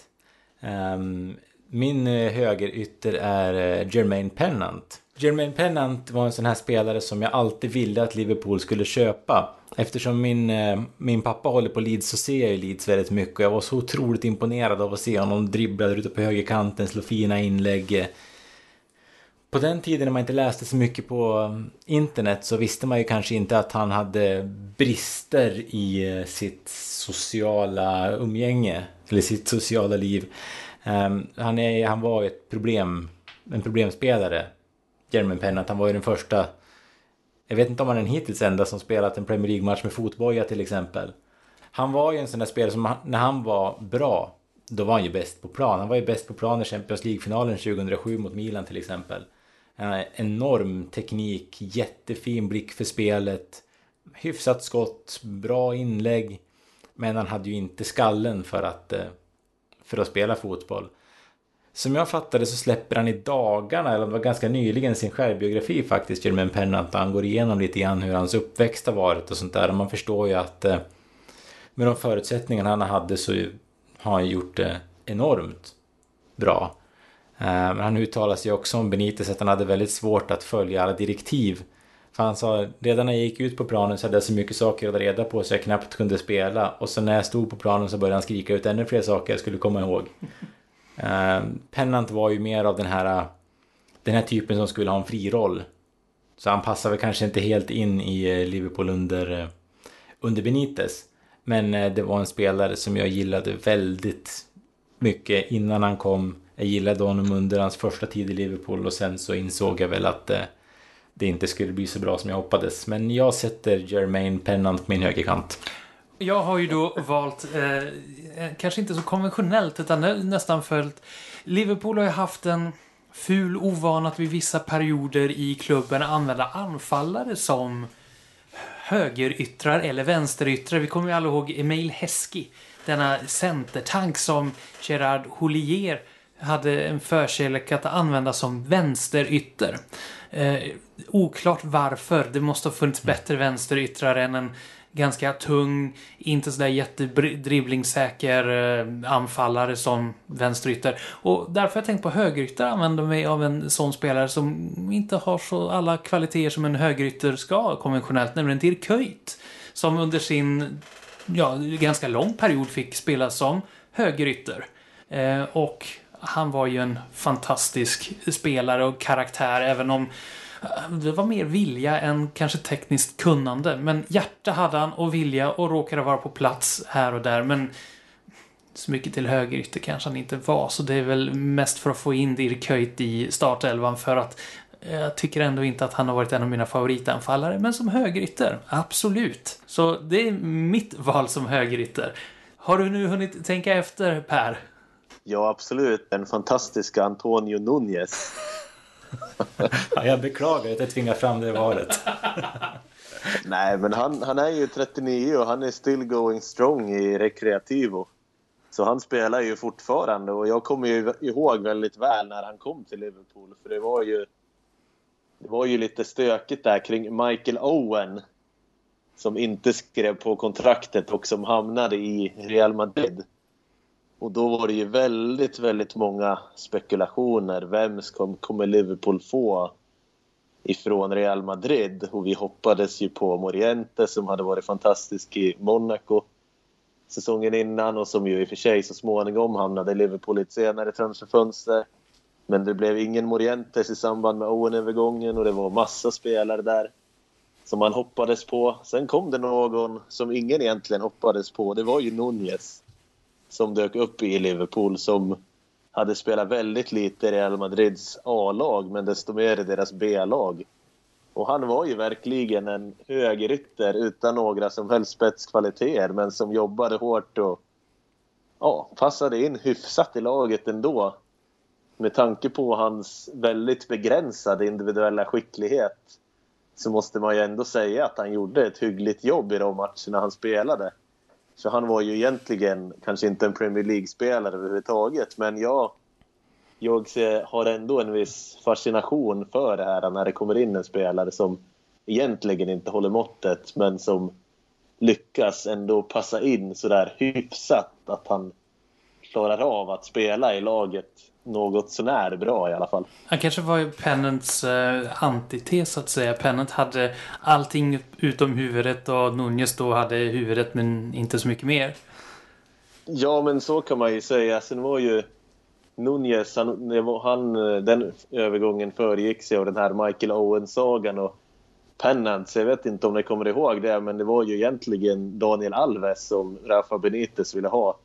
Um, min eh, högerytter är eh, Jermaine Pennant. Jermaine Pennant var en sån här spelare som jag alltid ville att Liverpool skulle köpa. Eftersom min, eh, min pappa håller på Leeds så ser jag ju Leeds väldigt mycket. Och jag var så otroligt imponerad av att se honom dribbla där ute på högerkanten, slå fina inlägg. På den tiden när man inte läste så mycket på internet så visste man ju kanske inte att han hade brister i sitt sociala umgänge. Eller sitt sociala liv. Um, han, är, han var ett problem, en problemspelare. Jeremy Pennant, han var ju den första jag vet inte om han är den hittills enda som spelat en Premier League-match med fotboja till exempel. Han var ju en sån där spelare som när han var bra, då var han ju bäst på plan. Han var ju bäst på plan i Champions League-finalen 2007 mot Milan till exempel. Eh, enorm teknik, jättefin blick för spelet, hyfsat skott, bra inlägg. Men han hade ju inte skallen för att, eh, för att spela fotboll. Som jag fattade så släpper han i dagarna, eller det var ganska nyligen, sin självbiografi faktiskt, Jermaine Pennant. Han går igenom lite grann hur hans uppväxt har varit och sånt där. Och man förstår ju att eh, med de förutsättningarna han hade så har han gjort det enormt bra. Eh, men han uttalar sig också om Benitez att han hade väldigt svårt att följa alla direktiv. För han sa, redan när jag gick ut på planen så hade jag så mycket saker att reda på så jag knappt kunde spela. Och så när jag stod på planen så började han skrika ut ännu fler saker jag skulle komma ihåg. Uh, Pennant var ju mer av den här, den här typen som skulle ha en fri roll. Så han passar väl kanske inte helt in i eh, Liverpool under, eh, under Benitez. Men det var en spelare som jag gillade väldigt mycket innan han kom. Jag gillade honom under hans första tid i Liverpool och sen så insåg jag väl att det inte skulle bli så bra som jag hoppades. Men jag sätter Jermaine Pennant på min högerkant. Jag har ju då valt, eh, eh kanske inte så konventionellt, utan nästan följt... Liverpool har ju haft en ful ovan att vid vissa perioder i klubben använda anfallare som högeryttrar eller vänsteryttrar. Vi kommer ju alla ihåg Emil Heskey, denna centertank som Gerard Houllier hade en förkärlek att använda som vänsterytter. Eh, oklart varför. Det måste ha funnits bättre vänsteryttrar än en ganska tung, inte sådär jättedribblingssäker eh, anfallare som vänsterytter. Och därför har jag tänkt på högerytter använder mig av en sån spelare som inte har så alla kvaliteter som en högerytter ska ha konventionellt, nämligen Dirk Kuyt. Som under sin, ja, ganska lång period fick spela som högerytter. Eh, och han var ju en fantastisk spelare och karaktär, även om eh, det var mer vilja än kanske tekniskt kunnande. Men hjärta hade han och vilja och råkade vara på plats här och där. Men så mycket till högerytter kanske han inte var. Så det är väl mest för att få in Dirk Höjt i startelvan för att eh, jag tycker ändå inte att han har varit en av mina favoritanfallare. Men som högerytter, absolut. Så det är mitt val som högerytter. Har du nu hunnit tänka efter, Per? Ja, absolut. Den fantastiska Antonio Nunez. ja, jag beklagar att jag tvingar fram det valet. Nej, men han, han är ju 39 och han är still going strong i Recreativo. Så han spelar ju fortfarande och jag kommer ju ihåg väldigt väl när han kom till Liverpool för det var ju det var ju lite stökigt där kring Michael Owen som inte skrev på kontraktet och som hamnade i Real Madrid. Och då var det ju väldigt, väldigt många spekulationer. Vem ska, kommer Liverpool få ifrån Real Madrid? Och vi hoppades ju på Moriente som hade varit fantastisk i Monaco säsongen innan och som ju i och för sig så småningom hamnade i Liverpool i ett senare transferfönster. Men det blev ingen Morientes i samband med Owen-övergången och det var massa spelare där som man hoppades på. Sen kom det någon som ingen egentligen hoppades på. Det var ju Nunez som dök upp i Liverpool som hade spelat väldigt lite i Real Madrids A-lag men desto mer i deras B-lag. Och han var ju verkligen en högerytter utan några som helst spetskvaliteter men som jobbade hårt och ja, passade in hyfsat i laget ändå. Med tanke på hans väldigt begränsade individuella skicklighet så måste man ju ändå säga att han gjorde ett hyggligt jobb i de matcherna han spelade. Så han var ju egentligen kanske inte en Premier League-spelare överhuvudtaget men jag jag eh, har ändå en viss fascination för det här när det kommer in en spelare som egentligen inte håller måttet men som lyckas ändå passa in sådär hyfsat att han klarar av att spela i laget något sånär bra i alla fall. Han kanske var ju Pennants uh, antites så att säga. Pennant hade allting utom huvudet och Nunez då hade huvudet men inte så mycket mer. Ja men så kan man ju säga. Sen var ju Nunez, han, han, den övergången föregicks av den här Michael Owen-sagan och Pennants, jag vet inte om ni kommer ihåg det, men det var ju egentligen Daniel Alves som Rafa Benitez ville ha.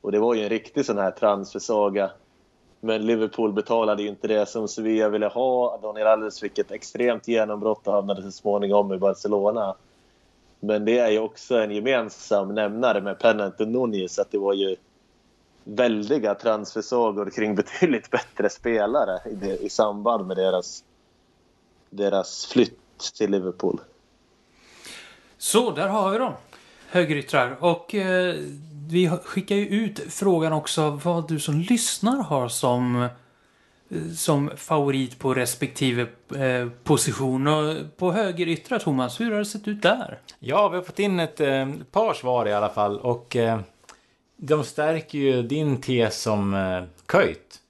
Och det var ju en riktig sån här transfersaga. Men Liverpool betalade ju inte det som Sevilla ville ha. Daniel Alves fick ett extremt genombrott och hamnade så småningom i Barcelona. Men det är ju också en gemensam nämnare med Pennant och Nunez att det var ju väldiga transfersagor kring betydligt bättre spelare i, det, i samband med deras, deras flytt till Liverpool. Så, där har vi dem. Högeryttrar. Och eh, vi skickar ju ut frågan också vad du som lyssnar har som som favorit på respektive eh, position. Och på högeryttrar, Thomas, hur har det sett ut där? Ja, vi har fått in ett eh, par svar i alla fall. Och eh, de stärker ju din tes som eh, köjt.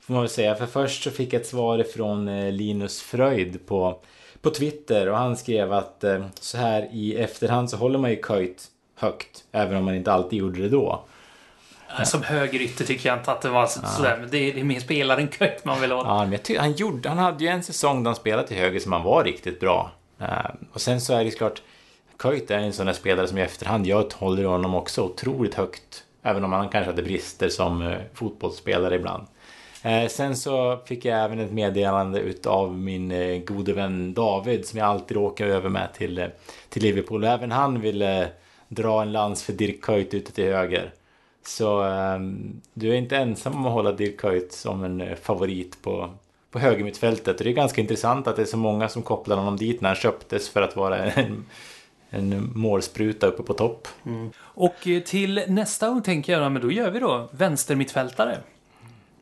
Får man väl säga. För först så fick jag ett svar från eh, Linus Fröjd på, på Twitter. Och han skrev att eh, så här i efterhand så håller man ju köjt högt. Även om man inte alltid gjorde det då. Som högerytter tycker jag inte att det var så, ja. sådär. Men det är, det är mer spelaren Köjt man vill ha. Ja, men jag tycker, han, gjorde, han hade ju en säsong där han spelade till höger som han var riktigt bra. Uh, och sen så är det klart. Köjt är en sån där spelare som i efterhand, jag håller honom också otroligt högt Även om han kanske hade brister som eh, fotbollsspelare ibland. Eh, sen så fick jag även ett meddelande utav min eh, gode vän David som jag alltid åker över med till, till Liverpool. Även han ville dra en lans för Dirk Kuyt ute till höger. Så um, du är inte ensam om att hålla Dirk Kuyt som en eh, favorit på, på högermittfältet. Och det är ganska intressant att det är så många som kopplar honom dit när han köptes för att vara en en målspruta uppe på topp. Mm. Och eh, till nästa gång tänker jag, men då gör vi då vänstermittfältare.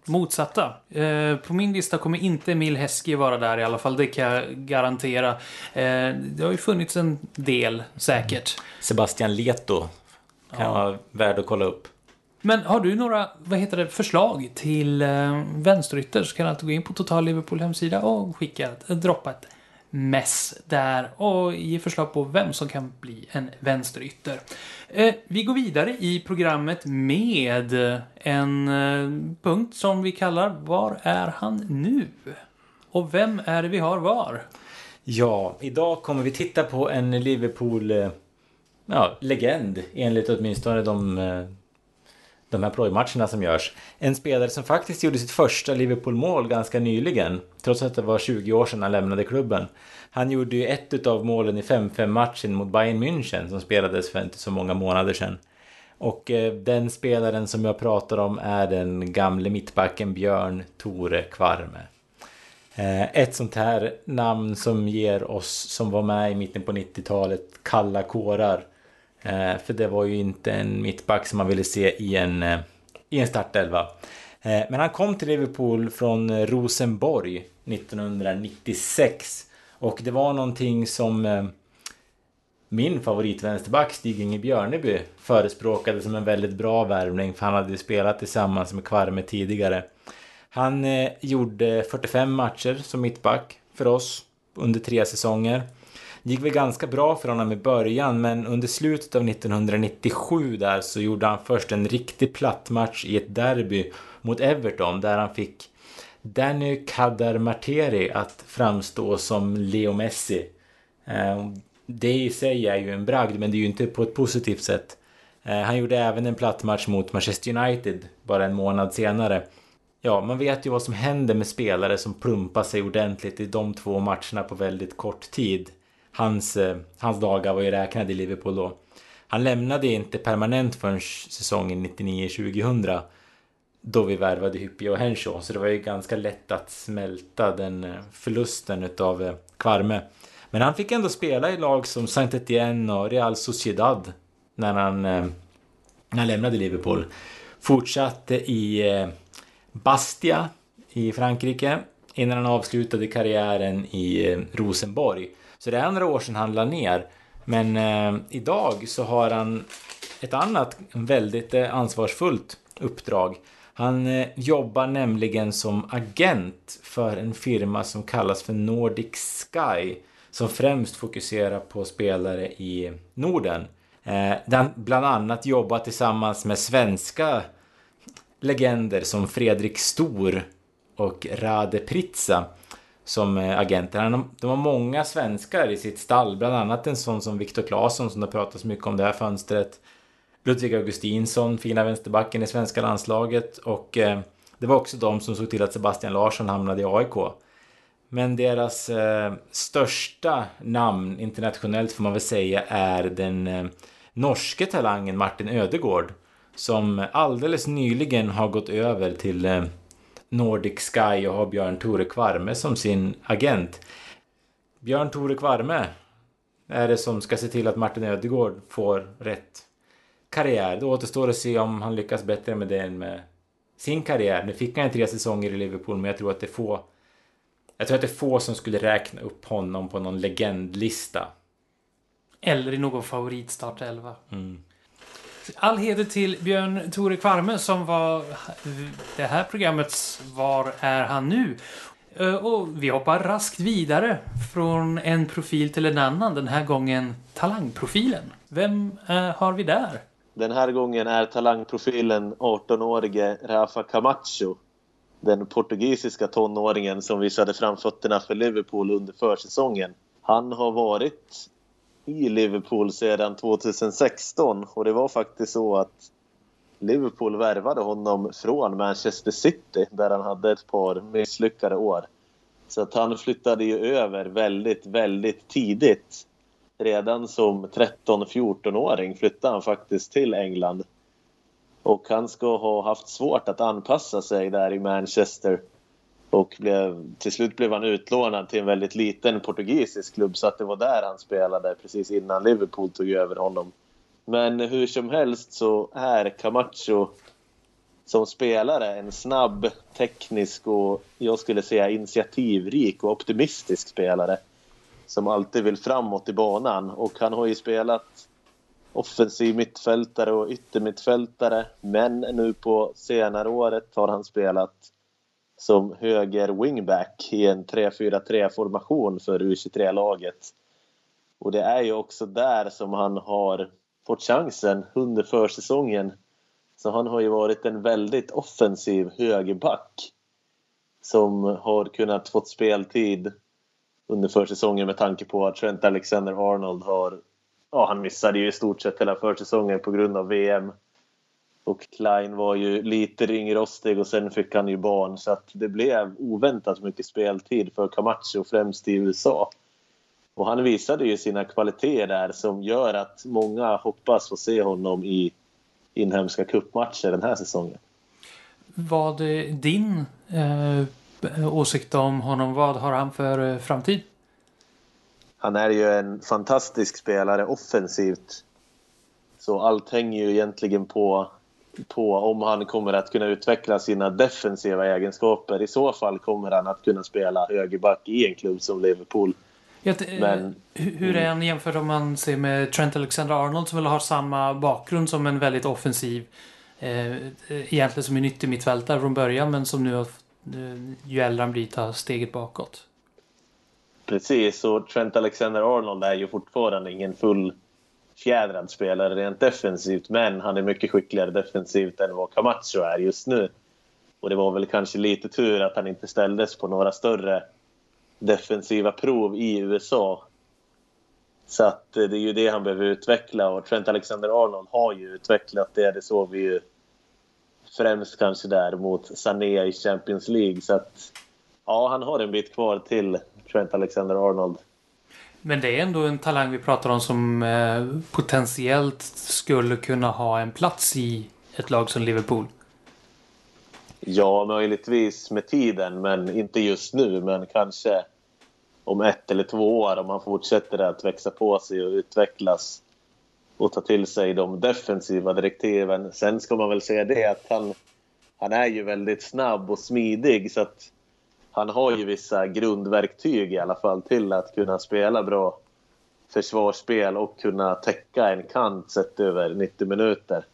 Motsatta. Eh, på min lista kommer inte Emil Heskey vara där i alla fall, det kan jag garantera. Eh, det har ju funnits en del, säkert. Sebastian Leto kan ja. vara värd att kolla upp. Men har du några, vad heter det, förslag till eh, vänsterytter så kan du alltid gå in på Total Liverpool hemsida och skicka, droppa ett mess där och ge förslag på vem som kan bli en vänsterytter. Eh, vi går vidare i programmet med en eh, punkt som vi kallar Var är han nu? Och vem är det vi har var? Ja, idag kommer vi titta på en Liverpool eh, ja, legend enligt åtminstone de de här plojmatcherna som görs. En spelare som faktiskt gjorde sitt första Liverpool-mål ganska nyligen, trots att det var 20 år sedan han lämnade klubben. Han gjorde ju ett av målen i 5-5 matchen mot Bayern München som spelades för inte så många månader sedan. Och eh, den spelaren som jag pratar om är den gamle mittbacken Björn Tore Kvarme. Eh, ett sånt här namn som ger oss som var med i mitten på 90-talet kalla kårar. Eh, för det var ju inte en mittback som man ville se i en, eh, i en startelva. Eh, men han kom till Liverpool från Rosenborg 1996. Och det var någonting som eh, min favoritvänsterback Stig-Inge Björneby förespråkade som en väldigt bra värvning för han hade ju spelat tillsammans med Kvarme tidigare. Han eh, gjorde 45 matcher som mittback för oss under tre säsonger. Det gick väl ganska bra för honom i början men under slutet av 1997 där så gjorde han först en riktig plattmatch i ett derby mot Everton där han fick Danny Kadar Marteri att framstå som Leo Messi. Eh, det i sig är ju en bragd men det är ju inte på ett positivt sätt. Eh, han gjorde även en plattmatch mot Manchester United bara en månad senare. Ja, man vet ju vad som händer med spelare som plumpar sig ordentligt i de två matcherna på väldigt kort tid. Hans, eh, hans dagar var ju räknade i Liverpool då. Han lämnade inte permanent förrän säsongen 99-2000 då vi värvade Hyppie och Henshaw. Så det var ju ganska lätt att smälta den eh, förlusten utav eh, Kvarme. Men han fick ändå spela i lag som Saint Etienne och Real Sociedad när han, när han lämnade Liverpool. Fortsatte i Bastia i Frankrike innan han avslutade karriären i Rosenborg. Så det är några år sedan han la ner. Men eh, idag så har han ett annat väldigt eh, ansvarsfullt uppdrag. Han eh, jobbar nämligen som agent för en firma som kallas för Nordic Sky. Som främst fokuserar på spelare i Norden. Eh, där han bland annat jobbar tillsammans med svenska legender som Fredrik Stor och Rade Pritsa som eh, agenter. De har många svenskar i sitt stall, bland annat en sån som Viktor Claesson som det pratas mycket om det här fönstret. Ludvig Augustinsson, fina vänsterbacken i svenska landslaget och eh, det var också de som såg till att Sebastian Larsson hamnade i AIK. Men deras eh, största namn internationellt får man väl säga är den eh, norske talangen Martin Ödegård som alldeles nyligen har gått över till eh, Nordic Sky och har Björn Tore Kvarme som sin agent. Björn Tore Kvarme är det som ska se till att Martin Ödegård får rätt karriär. Det återstår att se om han lyckas bättre med det än med sin karriär. Nu fick han tre säsonger i Liverpool, men jag tror att det är få jag tror att det är få som skulle räkna upp honom på någon legendlista. Eller i någon favoritstartelva. Mm. All heder till Björn Tore Kvarme som var det här programmets Var är han nu? Eh, och vi hoppar raskt vidare från en profil till en annan. Den här gången talangprofilen. Vem eh, har vi där? Den här gången är talangprofilen 18-årige Rafa Camacho. Den portugisiska tonåringen som visade framfötterna för Liverpool under försäsongen. Han har varit i Liverpool sedan 2016 och det var faktiskt så att Liverpool värvade honom från Manchester City där han hade ett par misslyckade år. Så att han flyttade ju över väldigt, väldigt tidigt. Redan som 13-14-åring flyttade han faktiskt till England. Och han ska ha haft svårt att anpassa sig där i Manchester och blev, till slut blev han utlånad till en väldigt liten portugisisk klubb så att det var där han spelade precis innan Liverpool tog över honom. Men hur som helst så är Camacho som spelare en snabb, teknisk och jag skulle säga initiativrik och optimistisk spelare som alltid vill framåt i banan och han har ju spelat offensiv mittfältare och yttermittfältare men nu på senare året har han spelat som höger wingback i en 3-4-3 formation för U23-laget. Och det är ju också där som han har fått chansen under försäsongen. Så han har ju varit en väldigt offensiv högerback som har kunnat fått speltid under försäsongen med tanke på att Trent Alexander-Arnold har... Ja, han missade ju i stort sett hela försäsongen på grund av VM. Och Klein var ju lite ringrostig och sen fick han ju barn så att det blev oväntat mycket speltid för Camacho främst i USA. Och han visade ju sina kvaliteter där som gör att många hoppas få se honom i inhemska kuppmatcher den här säsongen. Vad är din eh, åsikt om honom? Vad har han för eh, framtid? Han är ju en fantastisk spelare offensivt. Så allt hänger ju egentligen på på om han kommer att kunna utveckla sina defensiva egenskaper. I så fall kommer han att kunna spela högerback i en klubb som Liverpool. Ja, det, Men, hur är han jämfört om man ser med Trent Alexander-Arnold som väl har samma bakgrund som en väldigt offensiv eh, egentligen som en nyttig mittfältare från början men som nu har, eh, ju äldre han blir tar steget bakåt. Precis, och Trent Alexander-Arnold är ju fortfarande ingen full fjädrad spelare rent defensivt men han är mycket skickligare defensivt än vad Camacho är just nu. Och det var väl kanske lite tur att han inte ställdes på några större defensiva prov i USA. Så att eh, det är ju det han behöver utveckla och Trent Alexander-Arnold har ju utvecklat det. Det såg vi ju främst kanske där mot Sané i Champions League. Så att ja, han har en bit kvar till Trent Alexander-Arnold. Men det är ändå en talang vi pratar om som eh, potentiellt skulle kunna ha en plats i ett lag som Liverpool. Ja, möjligtvis med tiden, men inte just nu. Men kanske om ett eller två år om han fortsätter att växa på sig och utvecklas och ta till sig de defensiva direktiven. Sen ska man väl säga det att han, han är ju väldigt snabb och smidig så att han har ju vissa grundverktyg i alla fall till att kunna spela bra försvarsspel och kunna täcka en kant sett över 90 minuter.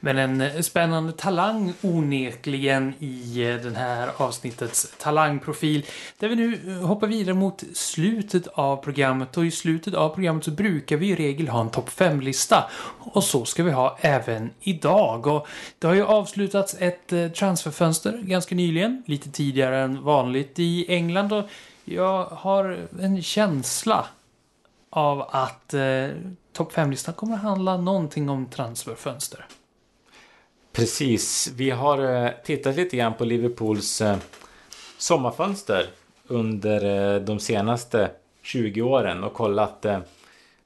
Men en eh, spännande talang onekligen i eh, den här avsnittets talangprofil. Där vi nu eh, hoppar vidare mot slutet av programmet och i slutet av programmet så brukar vi i regel ha en topp 5-lista. Och så ska vi ha även idag. Och det har ju avslutats ett transferfönster ganska nyligen, lite tidigare än vanligt i England och jag har en känsla av att eh, topp 5-listan kommer att handla någonting om transferfönster. Precis. Vi har eh, tittat lite grann på Liverpools eh, sommarfönster under eh, de senaste 20 åren och kollat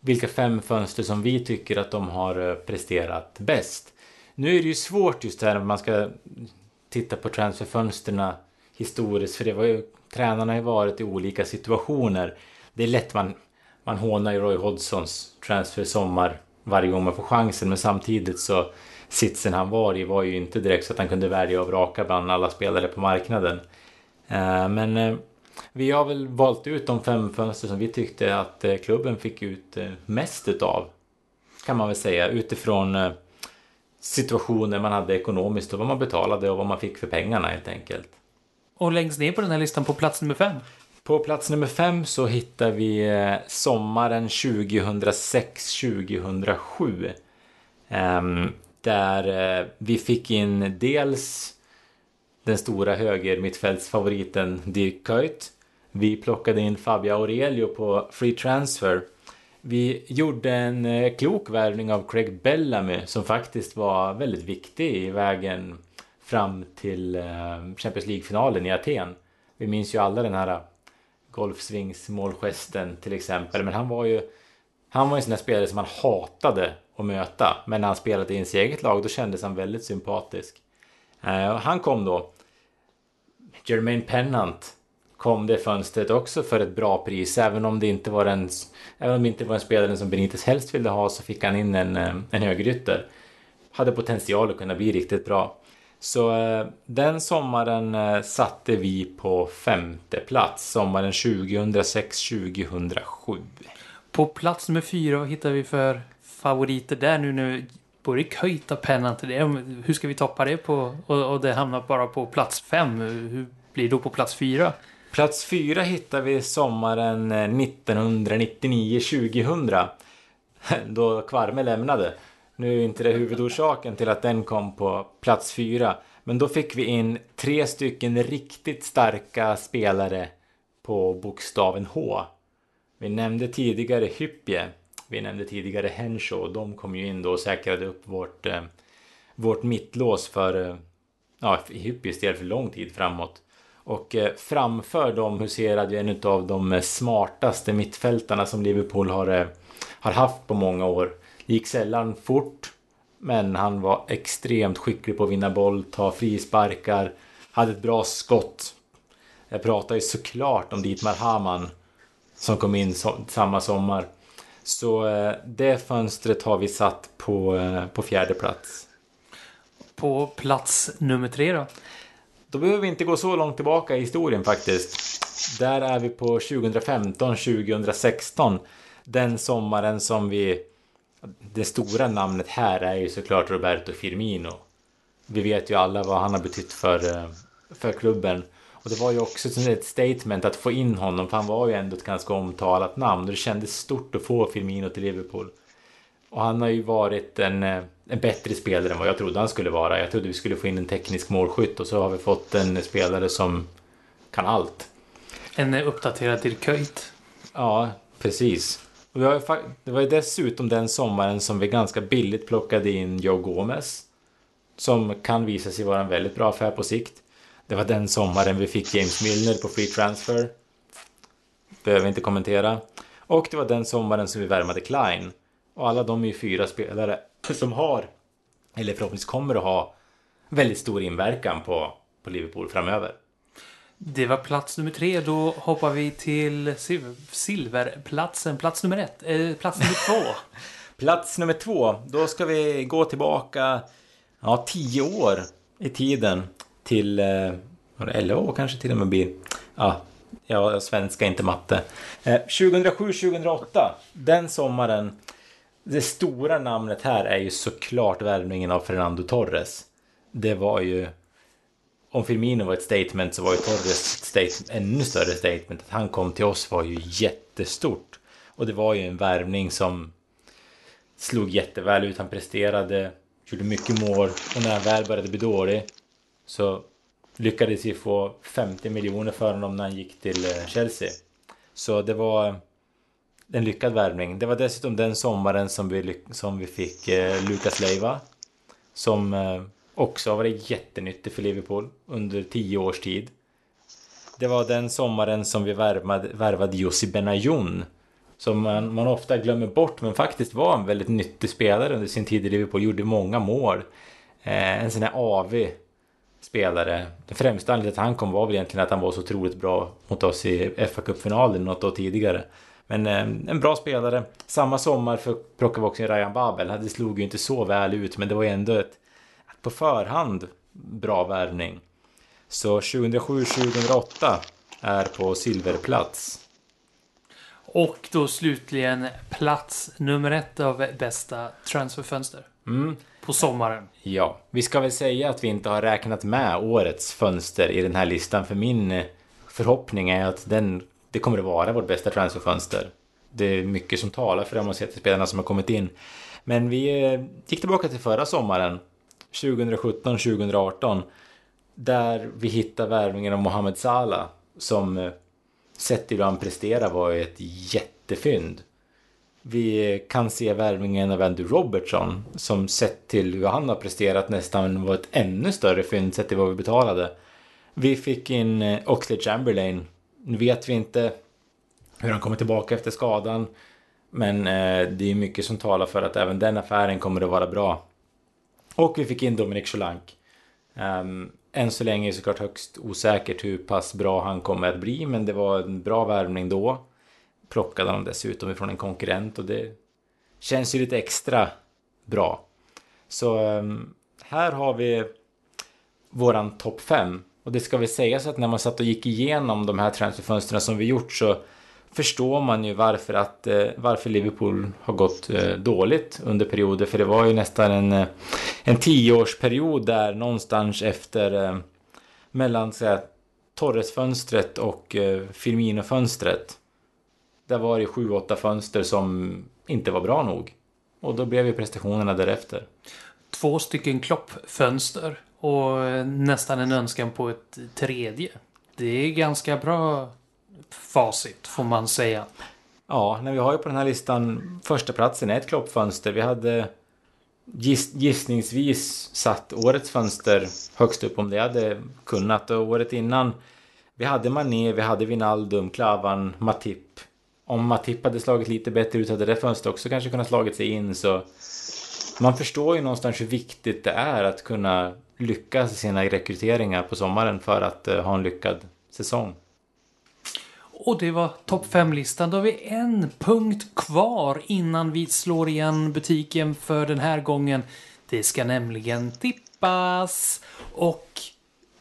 vilka fem fönster som vi tycker att de har presterat bäst. Nu är det ju svårt just här när man ska titta på transferfönsterna historiskt för det var ju, tränarna har ju varit i olika situationer. Det är lätt man, man hånar ju Roy Hodgsons transfer sommar varje gång man får chansen men samtidigt så sitsen han var i var ju inte direkt så att han kunde välja och vraka bland alla spelare på marknaden. Eh, men eh, vi har väl valt ut de fem fönster som vi tyckte att eh, klubben fick ut mest utav. Kan man väl säga utifrån situationer man hade ekonomiskt och vad man betalade och vad man fick för pengarna helt enkelt. Och längst ner på den här listan på plats nummer fem? På plats nummer fem så hittar vi sommaren 2006-2007. Där eh, vi fick in dels den stora höger-mittfältsfavoriten Dirk Kuyt. Vi plockade in Fabio Aurelio på free transfer. Vi gjorde en eh, klok värvning av Craig Bellamy som faktiskt var väldigt viktig i vägen fram till eh, Champions League-finalen i Aten. Vi minns ju alla den här golfsvingsmålgesten till exempel. Men han var ju han var en sån där spelare som man hatade att möta. Men när han spelade i ens eget lag då kändes han väldigt sympatisk. Eh, han kom då. Jermaine Pennant kom det fönstret också för ett bra pris. Även om det inte var en, även om det inte var en spelare som Benitez helst ville ha så fick han in en, eh, en högerytter. Hade potential att kunna bli riktigt bra. Så eh, den sommaren satte vi på femte plats. Sommaren 2006-2007. På plats nummer fyra, vad hittar vi för favoriter där nu när både Köjt och pennan till det? Hur ska vi toppa det på? Och, och det hamnar bara på plats fem. Hur blir det då på plats fyra? Plats fyra hittar vi sommaren eh, 1999-2000. Då Kvarme lämnade. Nu är inte det huvudorsaken till att den kom på plats fyra. Men då fick vi in tre stycken riktigt starka spelare på bokstaven H. Vi nämnde tidigare Hyppie. Vi nämnde tidigare Henshaw. De kom ju in då och säkrade upp vårt, eh, vårt mittlås för, eh, ja, i Hyppies del för lång tid framåt. Och eh, framför dem huserade ju en av de eh, smartaste mittfältarna som Liverpool har, eh, har haft på många år. Det gick sällan fort, men han var extremt skicklig på att vinna boll, ta frisparkar, hade ett bra skott. Jag pratar ju såklart om Dietmar Hamann som kom in so samma sommar. Så eh, det fönstret har vi satt på, eh, på fjärde plats. på plats nummer tre då? Då behöver vi inte gå så långt tillbaka i historien faktiskt. Där är vi på 2015-2016. Den sommaren som vi... Det stora namnet här är ju såklart Roberto Firmino. Vi vet ju alla vad han har betytt för, eh, för klubben. Och det var ju också ett statement att få in honom, för han var ju ändå ett ganska omtalat namn. Och det kändes stort att få Firmino till Liverpool. Och han har ju varit en, eh, en bättre spelare än vad jag trodde han skulle vara. Jag trodde vi skulle få in en teknisk målskytt och så har vi fått en spelare som kan allt. En uppdaterad Dirk. Ja, precis. Det var ju dessutom den sommaren som vi ganska billigt plockade in Joe Gomez. Som kan visa sig vara en väldigt bra affär på sikt. Det var den sommaren vi fick James Milner på free transfer. Behöver inte kommentera. Och det var den sommaren som vi värmade Klein. Och alla de är ju fyra spelare som har, eller förhoppningsvis kommer att ha, väldigt stor inverkan på, på Liverpool framöver. Det var plats nummer tre. Då hoppar vi till silverplatsen. Plats nummer ett. Eh, plats nummer två. plats nummer två. Då ska vi gå tillbaka ja, tio år i tiden till... Eh, var det 11 år kanske till och med blir. Ja, ja svenska inte matte. Eh, 2007-2008. Den sommaren det stora namnet här är ju såklart värvningen av Fernando Torres. Det var ju... Om Firmino var ett statement så var ju Torres ett statement, ännu större statement. Att han kom till oss var ju jättestort. Och det var ju en värvning som slog jätteväl ut. Han presterade, gjorde mycket mål och när han väl började bli dålig så lyckades vi få 50 miljoner för honom när han gick till eh, Chelsea. Så det var en lyckad värvning. Det var dessutom den sommaren som vi, som vi fick eh, Lucas Leiva. Som eh, också har varit jättenyttig för Liverpool under tio års tid. Det var den sommaren som vi värvade, värvade Jussi Benayoun. Som man, man, ofta glömmer bort men faktiskt var en väldigt nyttig spelare under sin tid i Liverpool. Gjorde många mål. Eh, en sån här AV spelare. Den främsta anledningen till att han kom var väl egentligen att han var så otroligt bra mot oss i fa Cup-finalen något år tidigare. Men eh, en bra spelare. Samma sommar för plockade vi också in Ryan Babel. Det slog ju inte så väl ut men det var ändå ett på förhand bra värvning. Så 2007-2008 är på silverplats. Och då slutligen plats nummer ett av bästa transferfönster. Mm. På sommaren. Ja, vi ska väl säga att vi inte har räknat med årets fönster i den här listan. För min eh, förhoppning är att den det kommer att vara vårt bästa transferfönster. Det är mycket som talar för de har sett spelarna som har kommit in. Men vi eh, gick tillbaka till förra sommaren, 2017-2018, där vi hittade värvningen av Mohamed Salah som eh, sett till hur han presterar var ett jättefynd. Vi kan se värvningen av Andrew Robertson som sett till hur han har presterat nästan var ett ännu större fynd sett till vad vi betalade. Vi fick in Oxley Oxlade Chamberlain nu vet vi inte hur han kommer tillbaka efter skadan. Men eh, det är mycket som talar för att även den affären kommer att vara bra. Och vi fick in Dominic Solank. Um, ehm, än så länge är det såklart högst osäkert hur pass bra han kommer att bli, men det var en bra värvning då. Plockade han dessutom ifrån en konkurrent och det känns ju lite extra bra. Så ehm, här har vi våran topp 5 och det ska väl sägas att när man satt och gick igenom de här transferfönstren som vi gjort så förstår man ju varför, att, eh, varför Liverpool har gått eh, dåligt under perioder. För det var ju nästan en, eh, en tioårsperiod där någonstans efter mellan så Torres-fönstret och Firmino-fönstret. Där var det sju, åtta fönster som inte var bra nog. Och då blev ju prestationerna därefter. Två stycken kloppfönster och nästan en önskan på ett tredje. Det är ganska bra facit får man säga. Ja, när vi har ju på den här listan första platsen är ett kloppfönster. Vi hade giss, gissningsvis satt årets fönster högst upp om det hade kunnat. Och året innan vi hade Mané, vi hade Vinaldum, Klavan, Matip. Om Matip hade slagit lite bättre ut hade det fönstret också kanske kunnat slagit sig in. Så man förstår ju någonstans hur viktigt det är att kunna lyckas i sina rekryteringar på sommaren för att eh, ha en lyckad säsong. Och det var topp 5-listan. Då har vi en punkt kvar innan vi slår igen butiken för den här gången. Det ska nämligen tippas. Och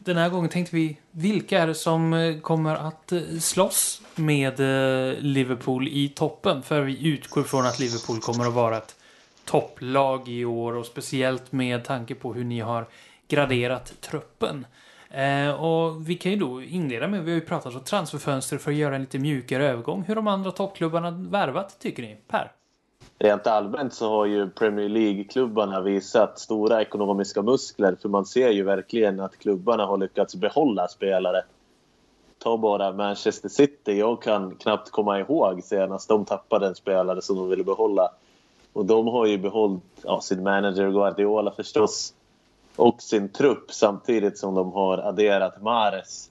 den här gången tänkte vi, vilka är det som eh, kommer att eh, slåss med eh, Liverpool i toppen? För vi utgår från att Liverpool kommer att vara ett topplag i år och speciellt med tanke på hur ni har graderat truppen. Och vi kan ju då inleda med, vi har ju pratat om transferfönster för att göra en lite mjukare övergång. Hur de andra toppklubbarna värvat, tycker ni? Per? Rent allmänt så har ju Premier League-klubbarna visat stora ekonomiska muskler för man ser ju verkligen att klubbarna har lyckats behålla spelare. Ta bara Manchester City. Jag kan knappt komma ihåg senast de tappade en spelare som de ville behålla. Och de har ju behållit ja, sin manager Guardiola förstås och sin trupp samtidigt som de har adderat Mares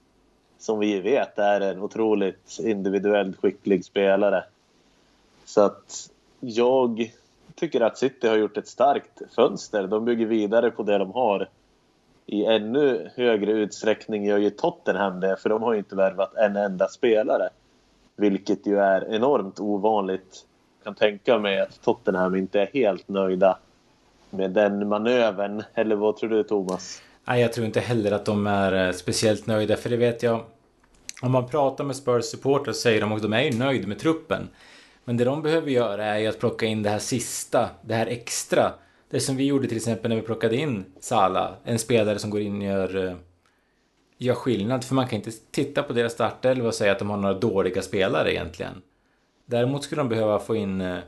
som vi vet är en otroligt individuellt skicklig spelare. Så att jag tycker att City har gjort ett starkt fönster. De bygger vidare på det de har. I ännu högre utsträckning gör ju Tottenham det, för de har ju inte värvat en enda spelare. Vilket ju är enormt ovanligt. Jag kan tänka mig att Tottenham inte är helt nöjda med den manövern. Eller vad tror du Thomas? Nej, jag tror inte heller att de är eh, speciellt nöjda, för det vet jag. Om man pratar med Spurs supportrar säger de att de är nöjda med truppen. Men det de behöver göra är ju att plocka in det här sista, det här extra. Det som vi gjorde till exempel när vi plockade in Sala, en spelare som går in och gör, eh, gör skillnad. För man kan inte titta på deras startelva och säga att de har några dåliga spelare egentligen. Däremot skulle de behöva få in eh,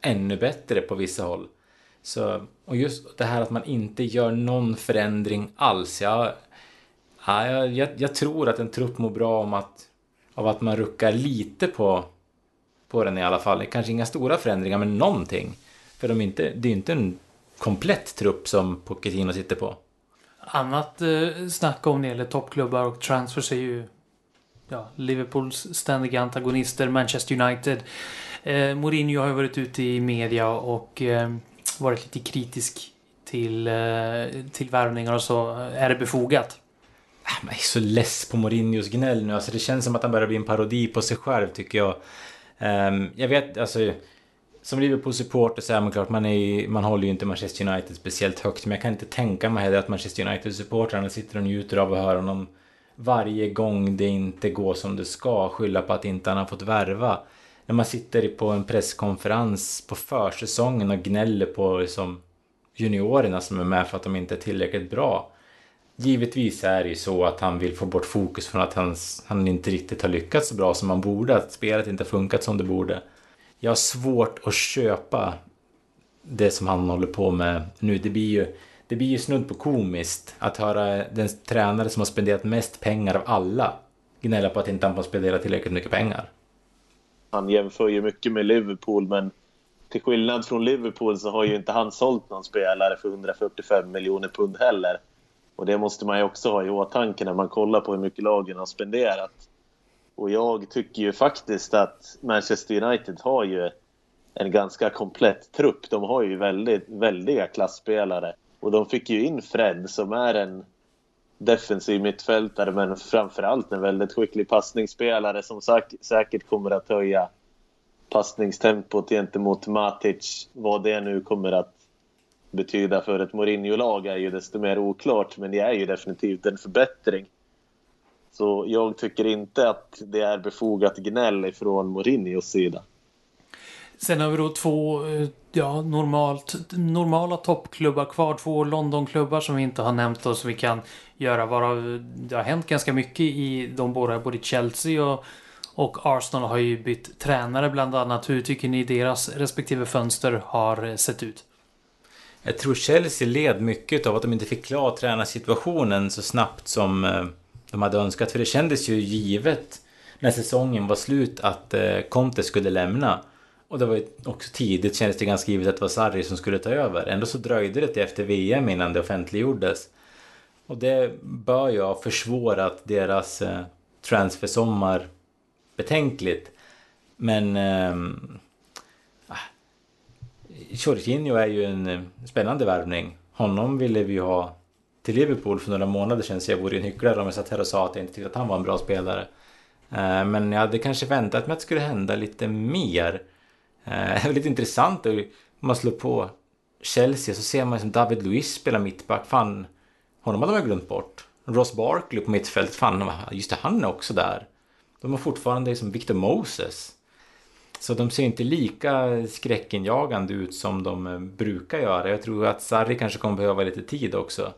ännu bättre på vissa håll. Så, och just det här att man inte gör någon förändring alls. Jag, jag, jag, jag tror att en trupp mår bra om att, av att man ruckar lite på på den i alla fall. Kanske inga stora förändringar, men någonting. För de inte, det är ju inte en komplett trupp som Pochettino sitter på. Annat eh, snack om när det gäller toppklubbar och transfers är ju ja, Liverpools ständiga antagonister, Manchester United. Eh, Mourinho har ju varit ute i media och eh, varit lite kritisk till, eh, till värvningar och så. Är det befogat? Ah, jag är så less på Mourinhos gnäll nu. Alltså det känns som att han börjar bli en parodi på sig själv tycker jag. Um, jag vet, alltså... Som Liverpool-supporter så är man klart, man, är, man håller ju inte Manchester United speciellt högt. Men jag kan inte tänka mig heller att Manchester United-supportrarna sitter och njuter av att höra honom varje gång det inte går som det ska skylla på att inte han har fått värva. När man sitter på en presskonferens på försäsongen och gnäller på liksom, juniorerna som är med för att de inte är tillräckligt bra. Givetvis är det ju så att han vill få bort fokus från att han, han inte riktigt har lyckats så bra som han borde, att spelet inte funkat som det borde. Jag har svårt att köpa det som han håller på med nu. Det blir ju, det blir ju snudd på komiskt att höra den tränare som har spenderat mest pengar av alla gnälla på att inte han får spendera tillräckligt mycket pengar. Han jämför ju mycket med Liverpool, men till skillnad från Liverpool så har ju inte han sålt någon spelare för 145 miljoner pund heller. Och det måste man ju också ha i åtanke när man kollar på hur mycket lagen har spenderat. Och jag tycker ju faktiskt att Manchester United har ju en ganska komplett trupp. De har ju väldigt, väldiga klassspelare. Och de fick ju in Fred som är en defensiv mittfältare men framförallt en väldigt skicklig passningsspelare som säkert kommer att höja passningstempot gentemot Matic. Vad det nu kommer att betyda för ett Mourinho-lag är ju desto mer oklart, men det är ju definitivt en förbättring. Så jag tycker inte att det är befogat gnäll ifrån Mourinhos sida. Sen har vi då två eh, ja, normalt, normala toppklubbar kvar. Två Londonklubbar som vi inte har nämnt och som vi kan göra. Varav det har hänt ganska mycket i de båda. Både Chelsea och, och Arsenal har ju bytt tränare bland annat. Hur tycker ni deras respektive fönster har eh, sett ut? Jag tror Chelsea led mycket av att de inte fick klar tränarsituationen så snabbt som eh, de hade önskat. För det kändes ju givet när säsongen var slut att eh, Conte skulle lämna. Och det var ju också tidigt kändes det ganska givet att det var Sarri som skulle ta över. Ändå så dröjde det till efter VM innan det offentliggjordes. Och det bör ju ha försvårat deras eh, transfersommar betänkligt. Men ehm, Jorginho är ju en eh, spännande värvning. Honom ville vi ju ha till Liverpool för några månader sedan så jag vore en hycklare om jag satt här och sa att jag inte tyckte att han var en bra spelare. Eh, men jag hade kanske väntat mig att det skulle hända lite mer. Eh, det är lite intressant om man slår på Chelsea så ser man som David Luiz spela mittback. Fan, honom hade man glömt bort. Ross Barkley på mittfält, fan, just det, han är också där. De har fortfarande liksom Victor Moses. Så de ser inte lika skräckinjagande ut som de eh, brukar göra. Jag tror att Sarri kanske kommer behöva lite tid också.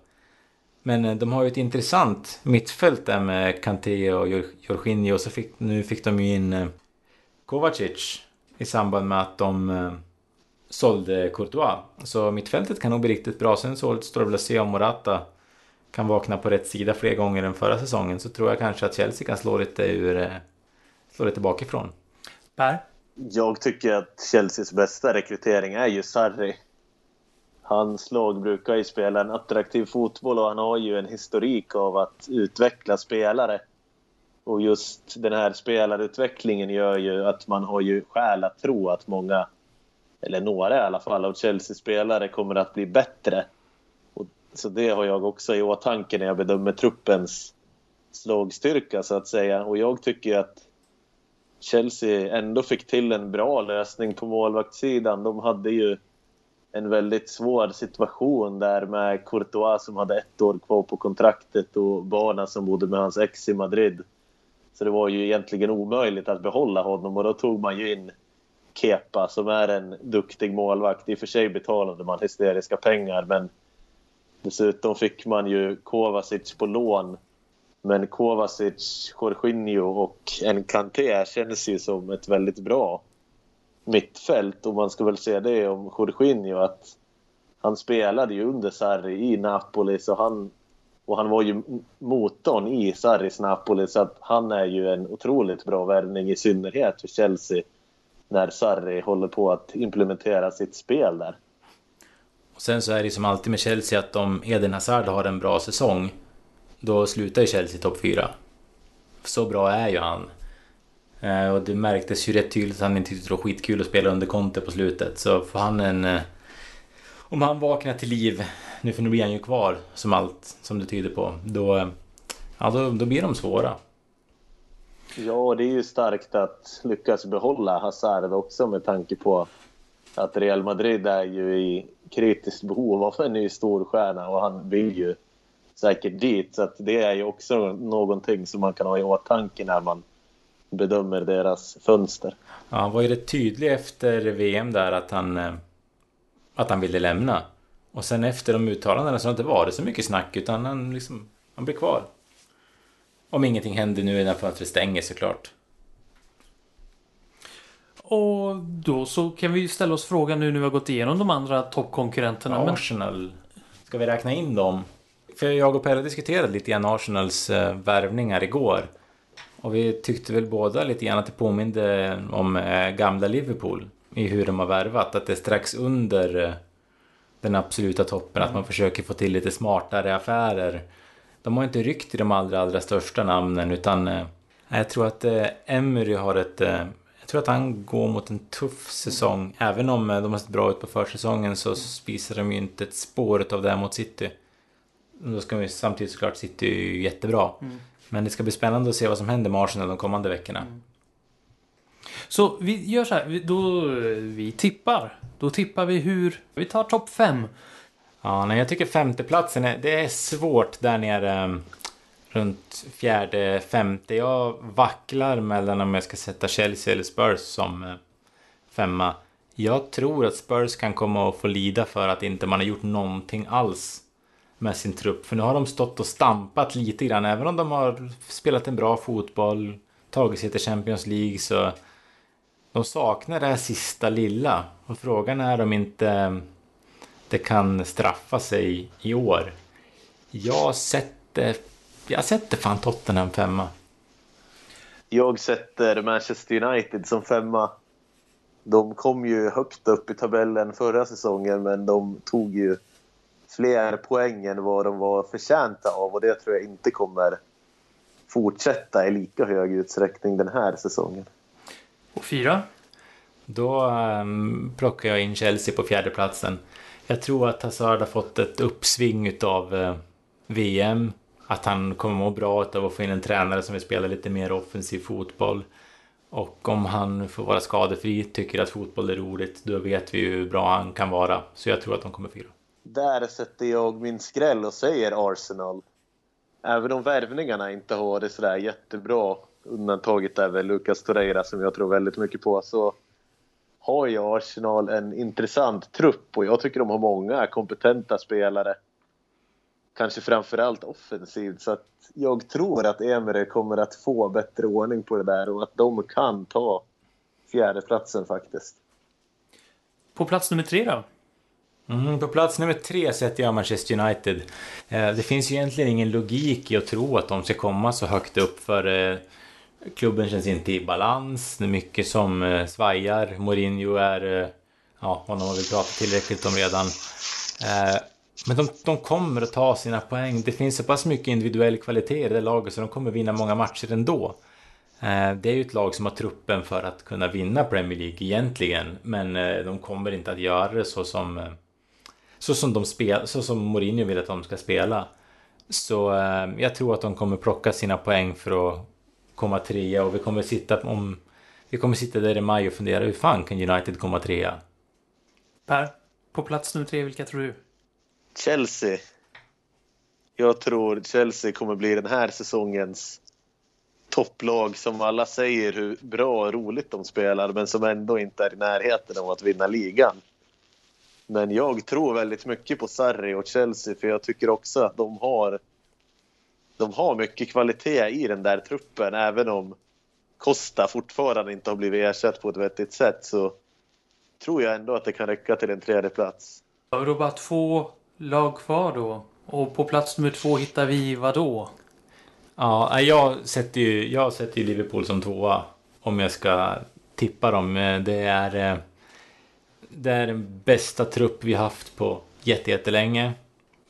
Men eh, de har ju ett intressant mittfält där med Kanté och Jorginho. Och så fick, nu fick de ju in eh, Kovacic i samband med att de sålde Courtois. Så mittfältet kan nog bli riktigt bra. Sen så står det väl att se om Morata kan vakna på rätt sida fler gånger än förra säsongen. Så tror jag kanske att Chelsea kan slå lite ur... Slå lite bakifrån. Per? Jag tycker att Chelseas bästa rekrytering är ju Sarri. Hans lag brukar ju spela en attraktiv fotboll och han har ju en historik av att utveckla spelare. Och just den här spelarutvecklingen gör ju att man har ju skäl att tro att många, eller några i alla fall, av Chelsea-spelare kommer att bli bättre. Och, så det har jag också i åtanke när jag bedömer truppens slagstyrka så att säga. Och jag tycker att Chelsea ändå fick till en bra lösning på målvaktssidan. De hade ju en väldigt svår situation där med Courtois som hade ett år kvar på kontraktet och Barna som bodde med hans ex i Madrid. Så det var ju egentligen omöjligt att behålla honom och då tog man ju in Kepa som är en duktig målvakt. I och för sig betalade man hysteriska pengar men dessutom fick man ju Kovacic på lån men Kovacic, Jorginho och Enkanté känns ju som ett väldigt bra mittfält och man ska väl säga det om Jorginho att han spelade ju under Sarri i Napoli så han, och han var ju motorn i Sarris Napoli så att han är ju en otroligt bra värvning i synnerhet för Chelsea när Sarri håller på att implementera sitt spel där. Och sen så är det som alltid med Chelsea att om Eden Hazard har en bra säsong då slutar ju Chelsea topp fyra. Så bra är ju han. Eh, och det märktes ju rätt tydligt att han inte tyckte det var skitkul att spela under Conte på slutet. Så får han en... Eh, om han vaknar till liv, nu för nu blir han ju kvar som allt som det tyder på. Då, eh, ja, då, då blir de svåra. Ja, det är ju starkt att lyckas behålla Hazard också med tanke på att Real Madrid är ju i kritiskt behov av en ny storstjärna och han vill ju säkert dit. Så det är ju också någonting som man kan ha i åtanke när man bedömer deras fönster. Ja, han var ju rätt tydlig efter VM där att han, eh, att han ville lämna. Och sen efter de uttalandena så har det inte varit så mycket snack utan han, liksom, han blir kvar. Om ingenting händer nu när fönstret stänger såklart. Och då så kan vi ställa oss frågan nu när vi har gått igenom de andra toppkonkurrenterna. Arsenal, ska vi räkna in dem? För jag och Pelle diskuterade lite grann Arsenals eh, värvningar igår. Och vi tyckte väl båda lite grann att det påminde om eh, gamla Liverpool i hur de har värvat. Att det är strax under eh, den absoluta toppen, mm. att man försöker få till lite smartare affärer. De har inte ryckt i de allra, allra största namnen utan jag tror att Emery har ett... Jag tror att han går mot en tuff säsong. Även om de har sett bra ut på försäsongen så visar de ju inte ett spår av det mot City. Då ska vi samtidigt såklart City är ju jättebra. Mm. Men det ska bli spännande att se vad som händer med Arsenal de kommande veckorna. Mm. Så vi gör så här, då vi tippar. Då tippar vi hur, vi tar topp fem. Ja, nej, jag tycker femteplatsen är, det är svårt där nere um, runt fjärde, femte. Jag vacklar mellan om jag ska sätta Chelsea eller Spurs som uh, femma. Jag tror att Spurs kan komma att få lida för att inte man har gjort någonting alls med sin trupp. För nu har de stått och stampat lite grann. Även om de har spelat en bra fotboll, tagit sig till Champions League så de saknar det här sista lilla. Och frågan är om inte det kan straffa sig i år. Jag sätter, jag sätter fan Tottenham femma. Jag sätter Manchester United som femma. De kom ju högt upp i tabellen förra säsongen men de tog ju fler poäng än vad de var förtjänta av och det tror jag inte kommer fortsätta i lika hög utsträckning den här säsongen. Och fyra? Då um, plockar jag in Chelsea på fjärdeplatsen. Jag tror att Hazard har fått ett uppsving utav uh, VM. Att han kommer må bra av att få in en tränare som vill spela lite mer offensiv fotboll. Och om han får vara skadefri, tycker att fotboll är roligt, då vet vi hur bra han kan vara. Så jag tror att de kommer fyra. Där sätter jag min skräll och säger Arsenal. Även om värvningarna inte har varit sådär jättebra, undantaget är väl Lucas Torreira som jag tror väldigt mycket på, så har ju Arsenal en intressant trupp och jag tycker de har många kompetenta spelare. Kanske framförallt offensivt, så att jag tror att Emre kommer att få bättre ordning på det där och att de kan ta fjärdeplatsen faktiskt. På plats nummer tre då? Mm, på plats nummer tre sätter jag Manchester United. Eh, det finns ju egentligen ingen logik i att tro att de ska komma så högt upp för eh, klubben känns inte i balans. Det är mycket som eh, svajar. Mourinho är... Eh, ja, honom har vi pratat tillräckligt om redan. Eh, men de, de kommer att ta sina poäng. Det finns så pass mycket individuell kvalitet i det laget så de kommer vinna många matcher ändå. Eh, det är ju ett lag som har truppen för att kunna vinna Premier League egentligen. Men de kommer inte att göra det så som så som, de spel, så som Mourinho vill att de ska spela. Så eh, jag tror att de kommer plocka sina poäng för att komma trea och vi kommer sitta om... Vi kommer sitta där i maj och fundera hur fan kan United komma trea? Per, på plats nummer tre, vilka tror du? Chelsea. Jag tror Chelsea kommer bli den här säsongens topplag som alla säger hur bra och roligt de spelar men som ändå inte är i närheten av att vinna ligan. Men jag tror väldigt mycket på Sarri och Chelsea för jag tycker också att de har de har mycket kvalitet i den där truppen även om Costa fortfarande inte har blivit ersatt på ett vettigt sätt så tror jag ändå att det kan räcka till en tredje plats. Har vi då bara två lag kvar då? Och på plats nummer två hittar vi vad då? Ja, jag sätter ju, jag sätter ju Liverpool som tvåa om jag ska tippa dem. Det är eh, det är den bästa trupp vi haft på jättelänge.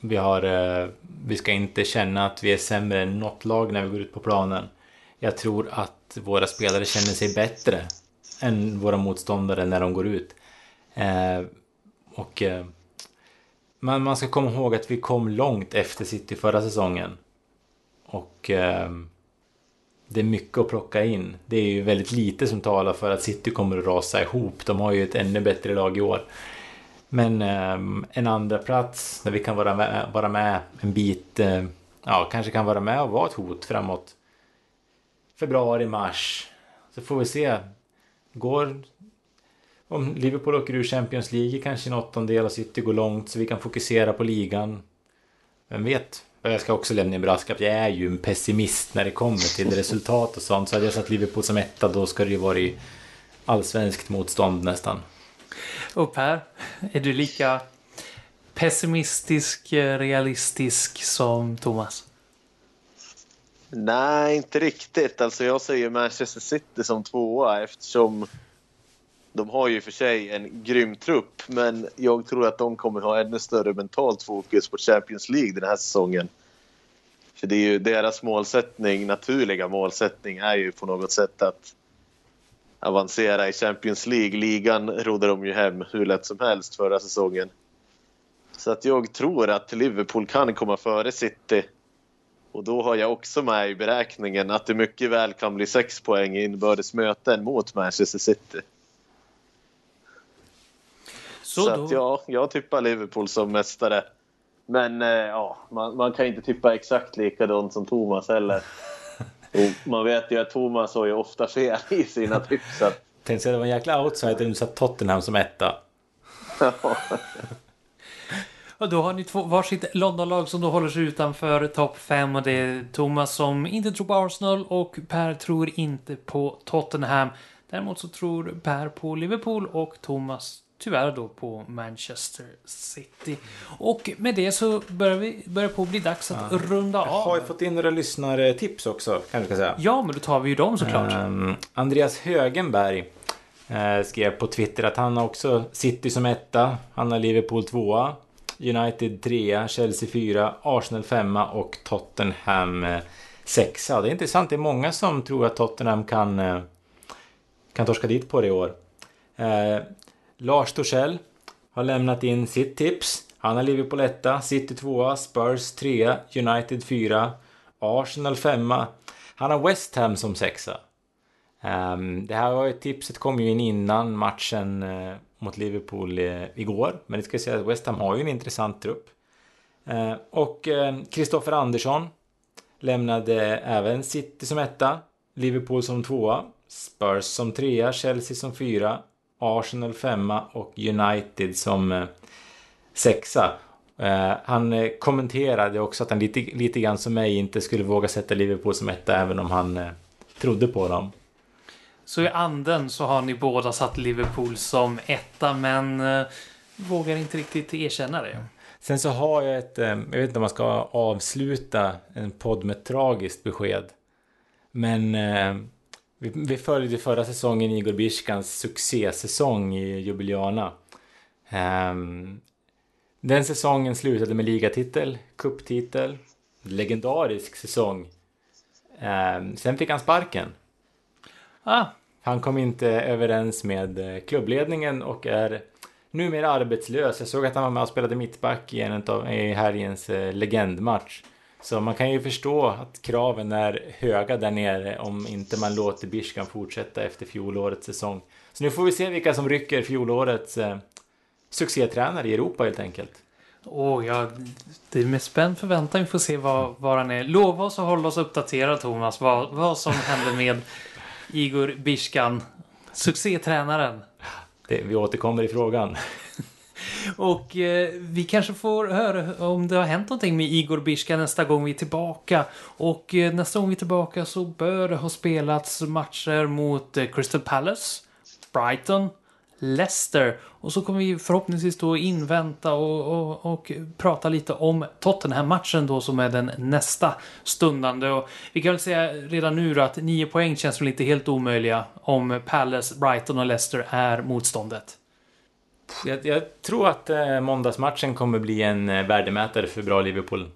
Vi, har, eh, vi ska inte känna att vi är sämre än något lag när vi går ut på planen. Jag tror att våra spelare känner sig bättre än våra motståndare när de går ut. Eh, och eh, men man, ska komma ihåg att vi kom långt efter City förra säsongen. Och det är mycket att plocka in. Det är ju väldigt lite som talar för att City kommer att rasa ihop. De har ju ett ännu bättre lag i år. Men eh, en andra plats där vi kan vara med, vara med en bit, eh, ja kanske kan vara med och vara ett hot framåt februari, mars. Så får vi se. Går... Om Liverpool åker ur Champions League kanske i en åttondel och City går långt så vi kan fokusera på ligan. Vem vet? Jag ska också lämna en brasklapp. Jag är ju en pessimist när det kommer till resultat och sånt. Så hade jag satt Liverpool som etta då ska det ju vara i allsvenskt motstånd nästan. Och Per, är du lika pessimistisk, realistisk som Thomas? Nej, inte riktigt. Alltså jag säger Manchester City som tvåa eftersom de har ju för sig en grym trupp, men jag tror att de kommer ha ännu större mentalt fokus på Champions League den här säsongen. För det är ju deras målsättning, naturliga målsättning, är ju på något sätt att avancera i Champions League. Ligan rodde de ju hem hur lätt som helst förra säsongen. Så att jag tror att Liverpool kan komma före City. Och då har jag också med i beräkningen att det mycket väl kan bli sex poäng i inbördes möten mot Manchester City. Så, så att ja, jag tippar Liverpool som mästare. Men eh, ja, man, man, kan inte tippa exakt likadant som Thomas heller. Och man vet ju att Thomas har ju ofta fel i sina tips. Att... Tänkte säga det var en jäkla outsider du satt Tottenham som etta. Och då har ni två varsitt Londonlag som då håller sig utanför topp 5 och det är Thomas som inte tror på Arsenal och Per tror inte på Tottenham. Däremot så tror Per på Liverpool och Thomas tyvärr då på Manchester City. Och med det så börjar vi börjar på bli dags att ja. runda av. Jag har ju fått in några lyssnartips också, kanske ska säga. Ja, men då tar vi ju dem såklart. Um, Andreas Högenberg uh, skrev på Twitter att han har också City som etta, han har Liverpool tvåa, United trea, Chelsea fyra, Arsenal femma och Tottenham uh, sexa. Det är intressant, det är många som tror att Tottenham kan, uh, kan torska dit på det i år. Lars Torssell har lämnat in sitt tips. Han har Liverpool 1, City 2, Spurs 3, United 4, Arsenal 5. Han har West Ham som sexa. Um, det här var ju, tipset kom ju in innan matchen uh, mot Liverpool uh, igår. Men det ska säga att West Ham har ju en intressant trupp. Uh, och Kristoffer Andersson lämnade även City som etta, Liverpool som tvåa, Spurs som trea, Chelsea som fyra, Arsenal femma och United som sexa. Uh, han uh, kommenterade också att han lite, lite grann som mig inte skulle våga sätta Liverpool som etta även om han trodde på dem. Så i anden så har ni båda satt Liverpool som etta men vågar inte riktigt erkänna det. Sen så har jag ett, jag vet inte om man ska avsluta en podd med ett tragiskt besked. Men vi, vi följde förra säsongen Igor Biskans succésäsong i Jubiliana. Um, den säsongen slutade med ligatitel, kupptitel, legendarisk säsong. Eh, sen fick han sparken. Ah. Han kom inte överens med eh, klubbledningen och är numera arbetslös. Jag såg att han var med och spelade mittback i en av i helgens eh, legendmatch. Så man kan ju förstå att kraven är höga där nere om inte man låter Bishkan fortsätta efter fjolårets säsong. Så nu får vi se vilka som rycker fjolårets eh, succétränare i Europa helt enkelt. Åh, ja, det är med spänd förväntan vi får se vad, vad han är. Lova oss att hålla oss uppdaterade Thomas, vad, vad som händer med Igor Bishkan, succétränaren. Det, vi återkommer i frågan. Och eh, vi kanske får höra om det har hänt någonting med Igor Bishka nästa gång vi är tillbaka. Och eh, nästa gång vi är tillbaka så bör det ha spelats matcher mot eh, Crystal Palace, Brighton, Leicester. Och så kommer vi förhoppningsvis då invänta och, och, och prata lite om Tottenham-matchen då som är den nästa stundande. Och vi kan väl säga redan nu då att nio poäng känns väl inte helt omöjliga om Palace, Brighton och Leicester är motståndet. Jag, jag tror att eh, måndagsmatchen kommer bli en eh, värdemätare för bra Liverpool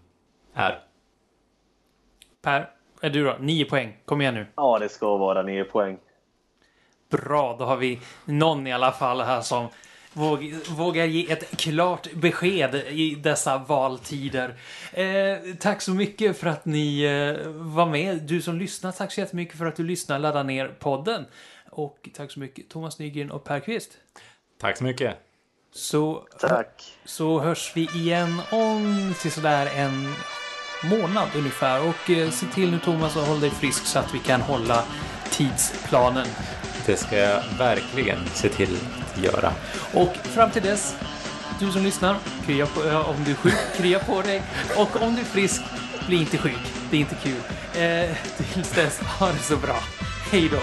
är. Per, är du då? Nio poäng. Kom igen nu. Ja, det ska vara nio poäng. Bra, då har vi någon i alla fall här som vågar ge ett klart besked i dessa valtider. Eh, tack så mycket för att ni eh, var med. Du som lyssnar, tack så jättemycket för att du lyssnar. Ladda ner podden. Och tack så mycket Thomas Nygren och Per Kvist. Tack så mycket. Så, tack. så hörs vi igen om sådär en månad ungefär. Och eh, se till nu Thomas att hålla dig frisk så att vi kan hålla tidsplanen. Det ska jag verkligen se till att göra. Och fram till dess, du som lyssnar, krya på, om du är sjuk, krya på dig. Och om du är frisk, bli inte sjuk. Det är inte kul. Eh, tills dess, ha det så bra. Hej då!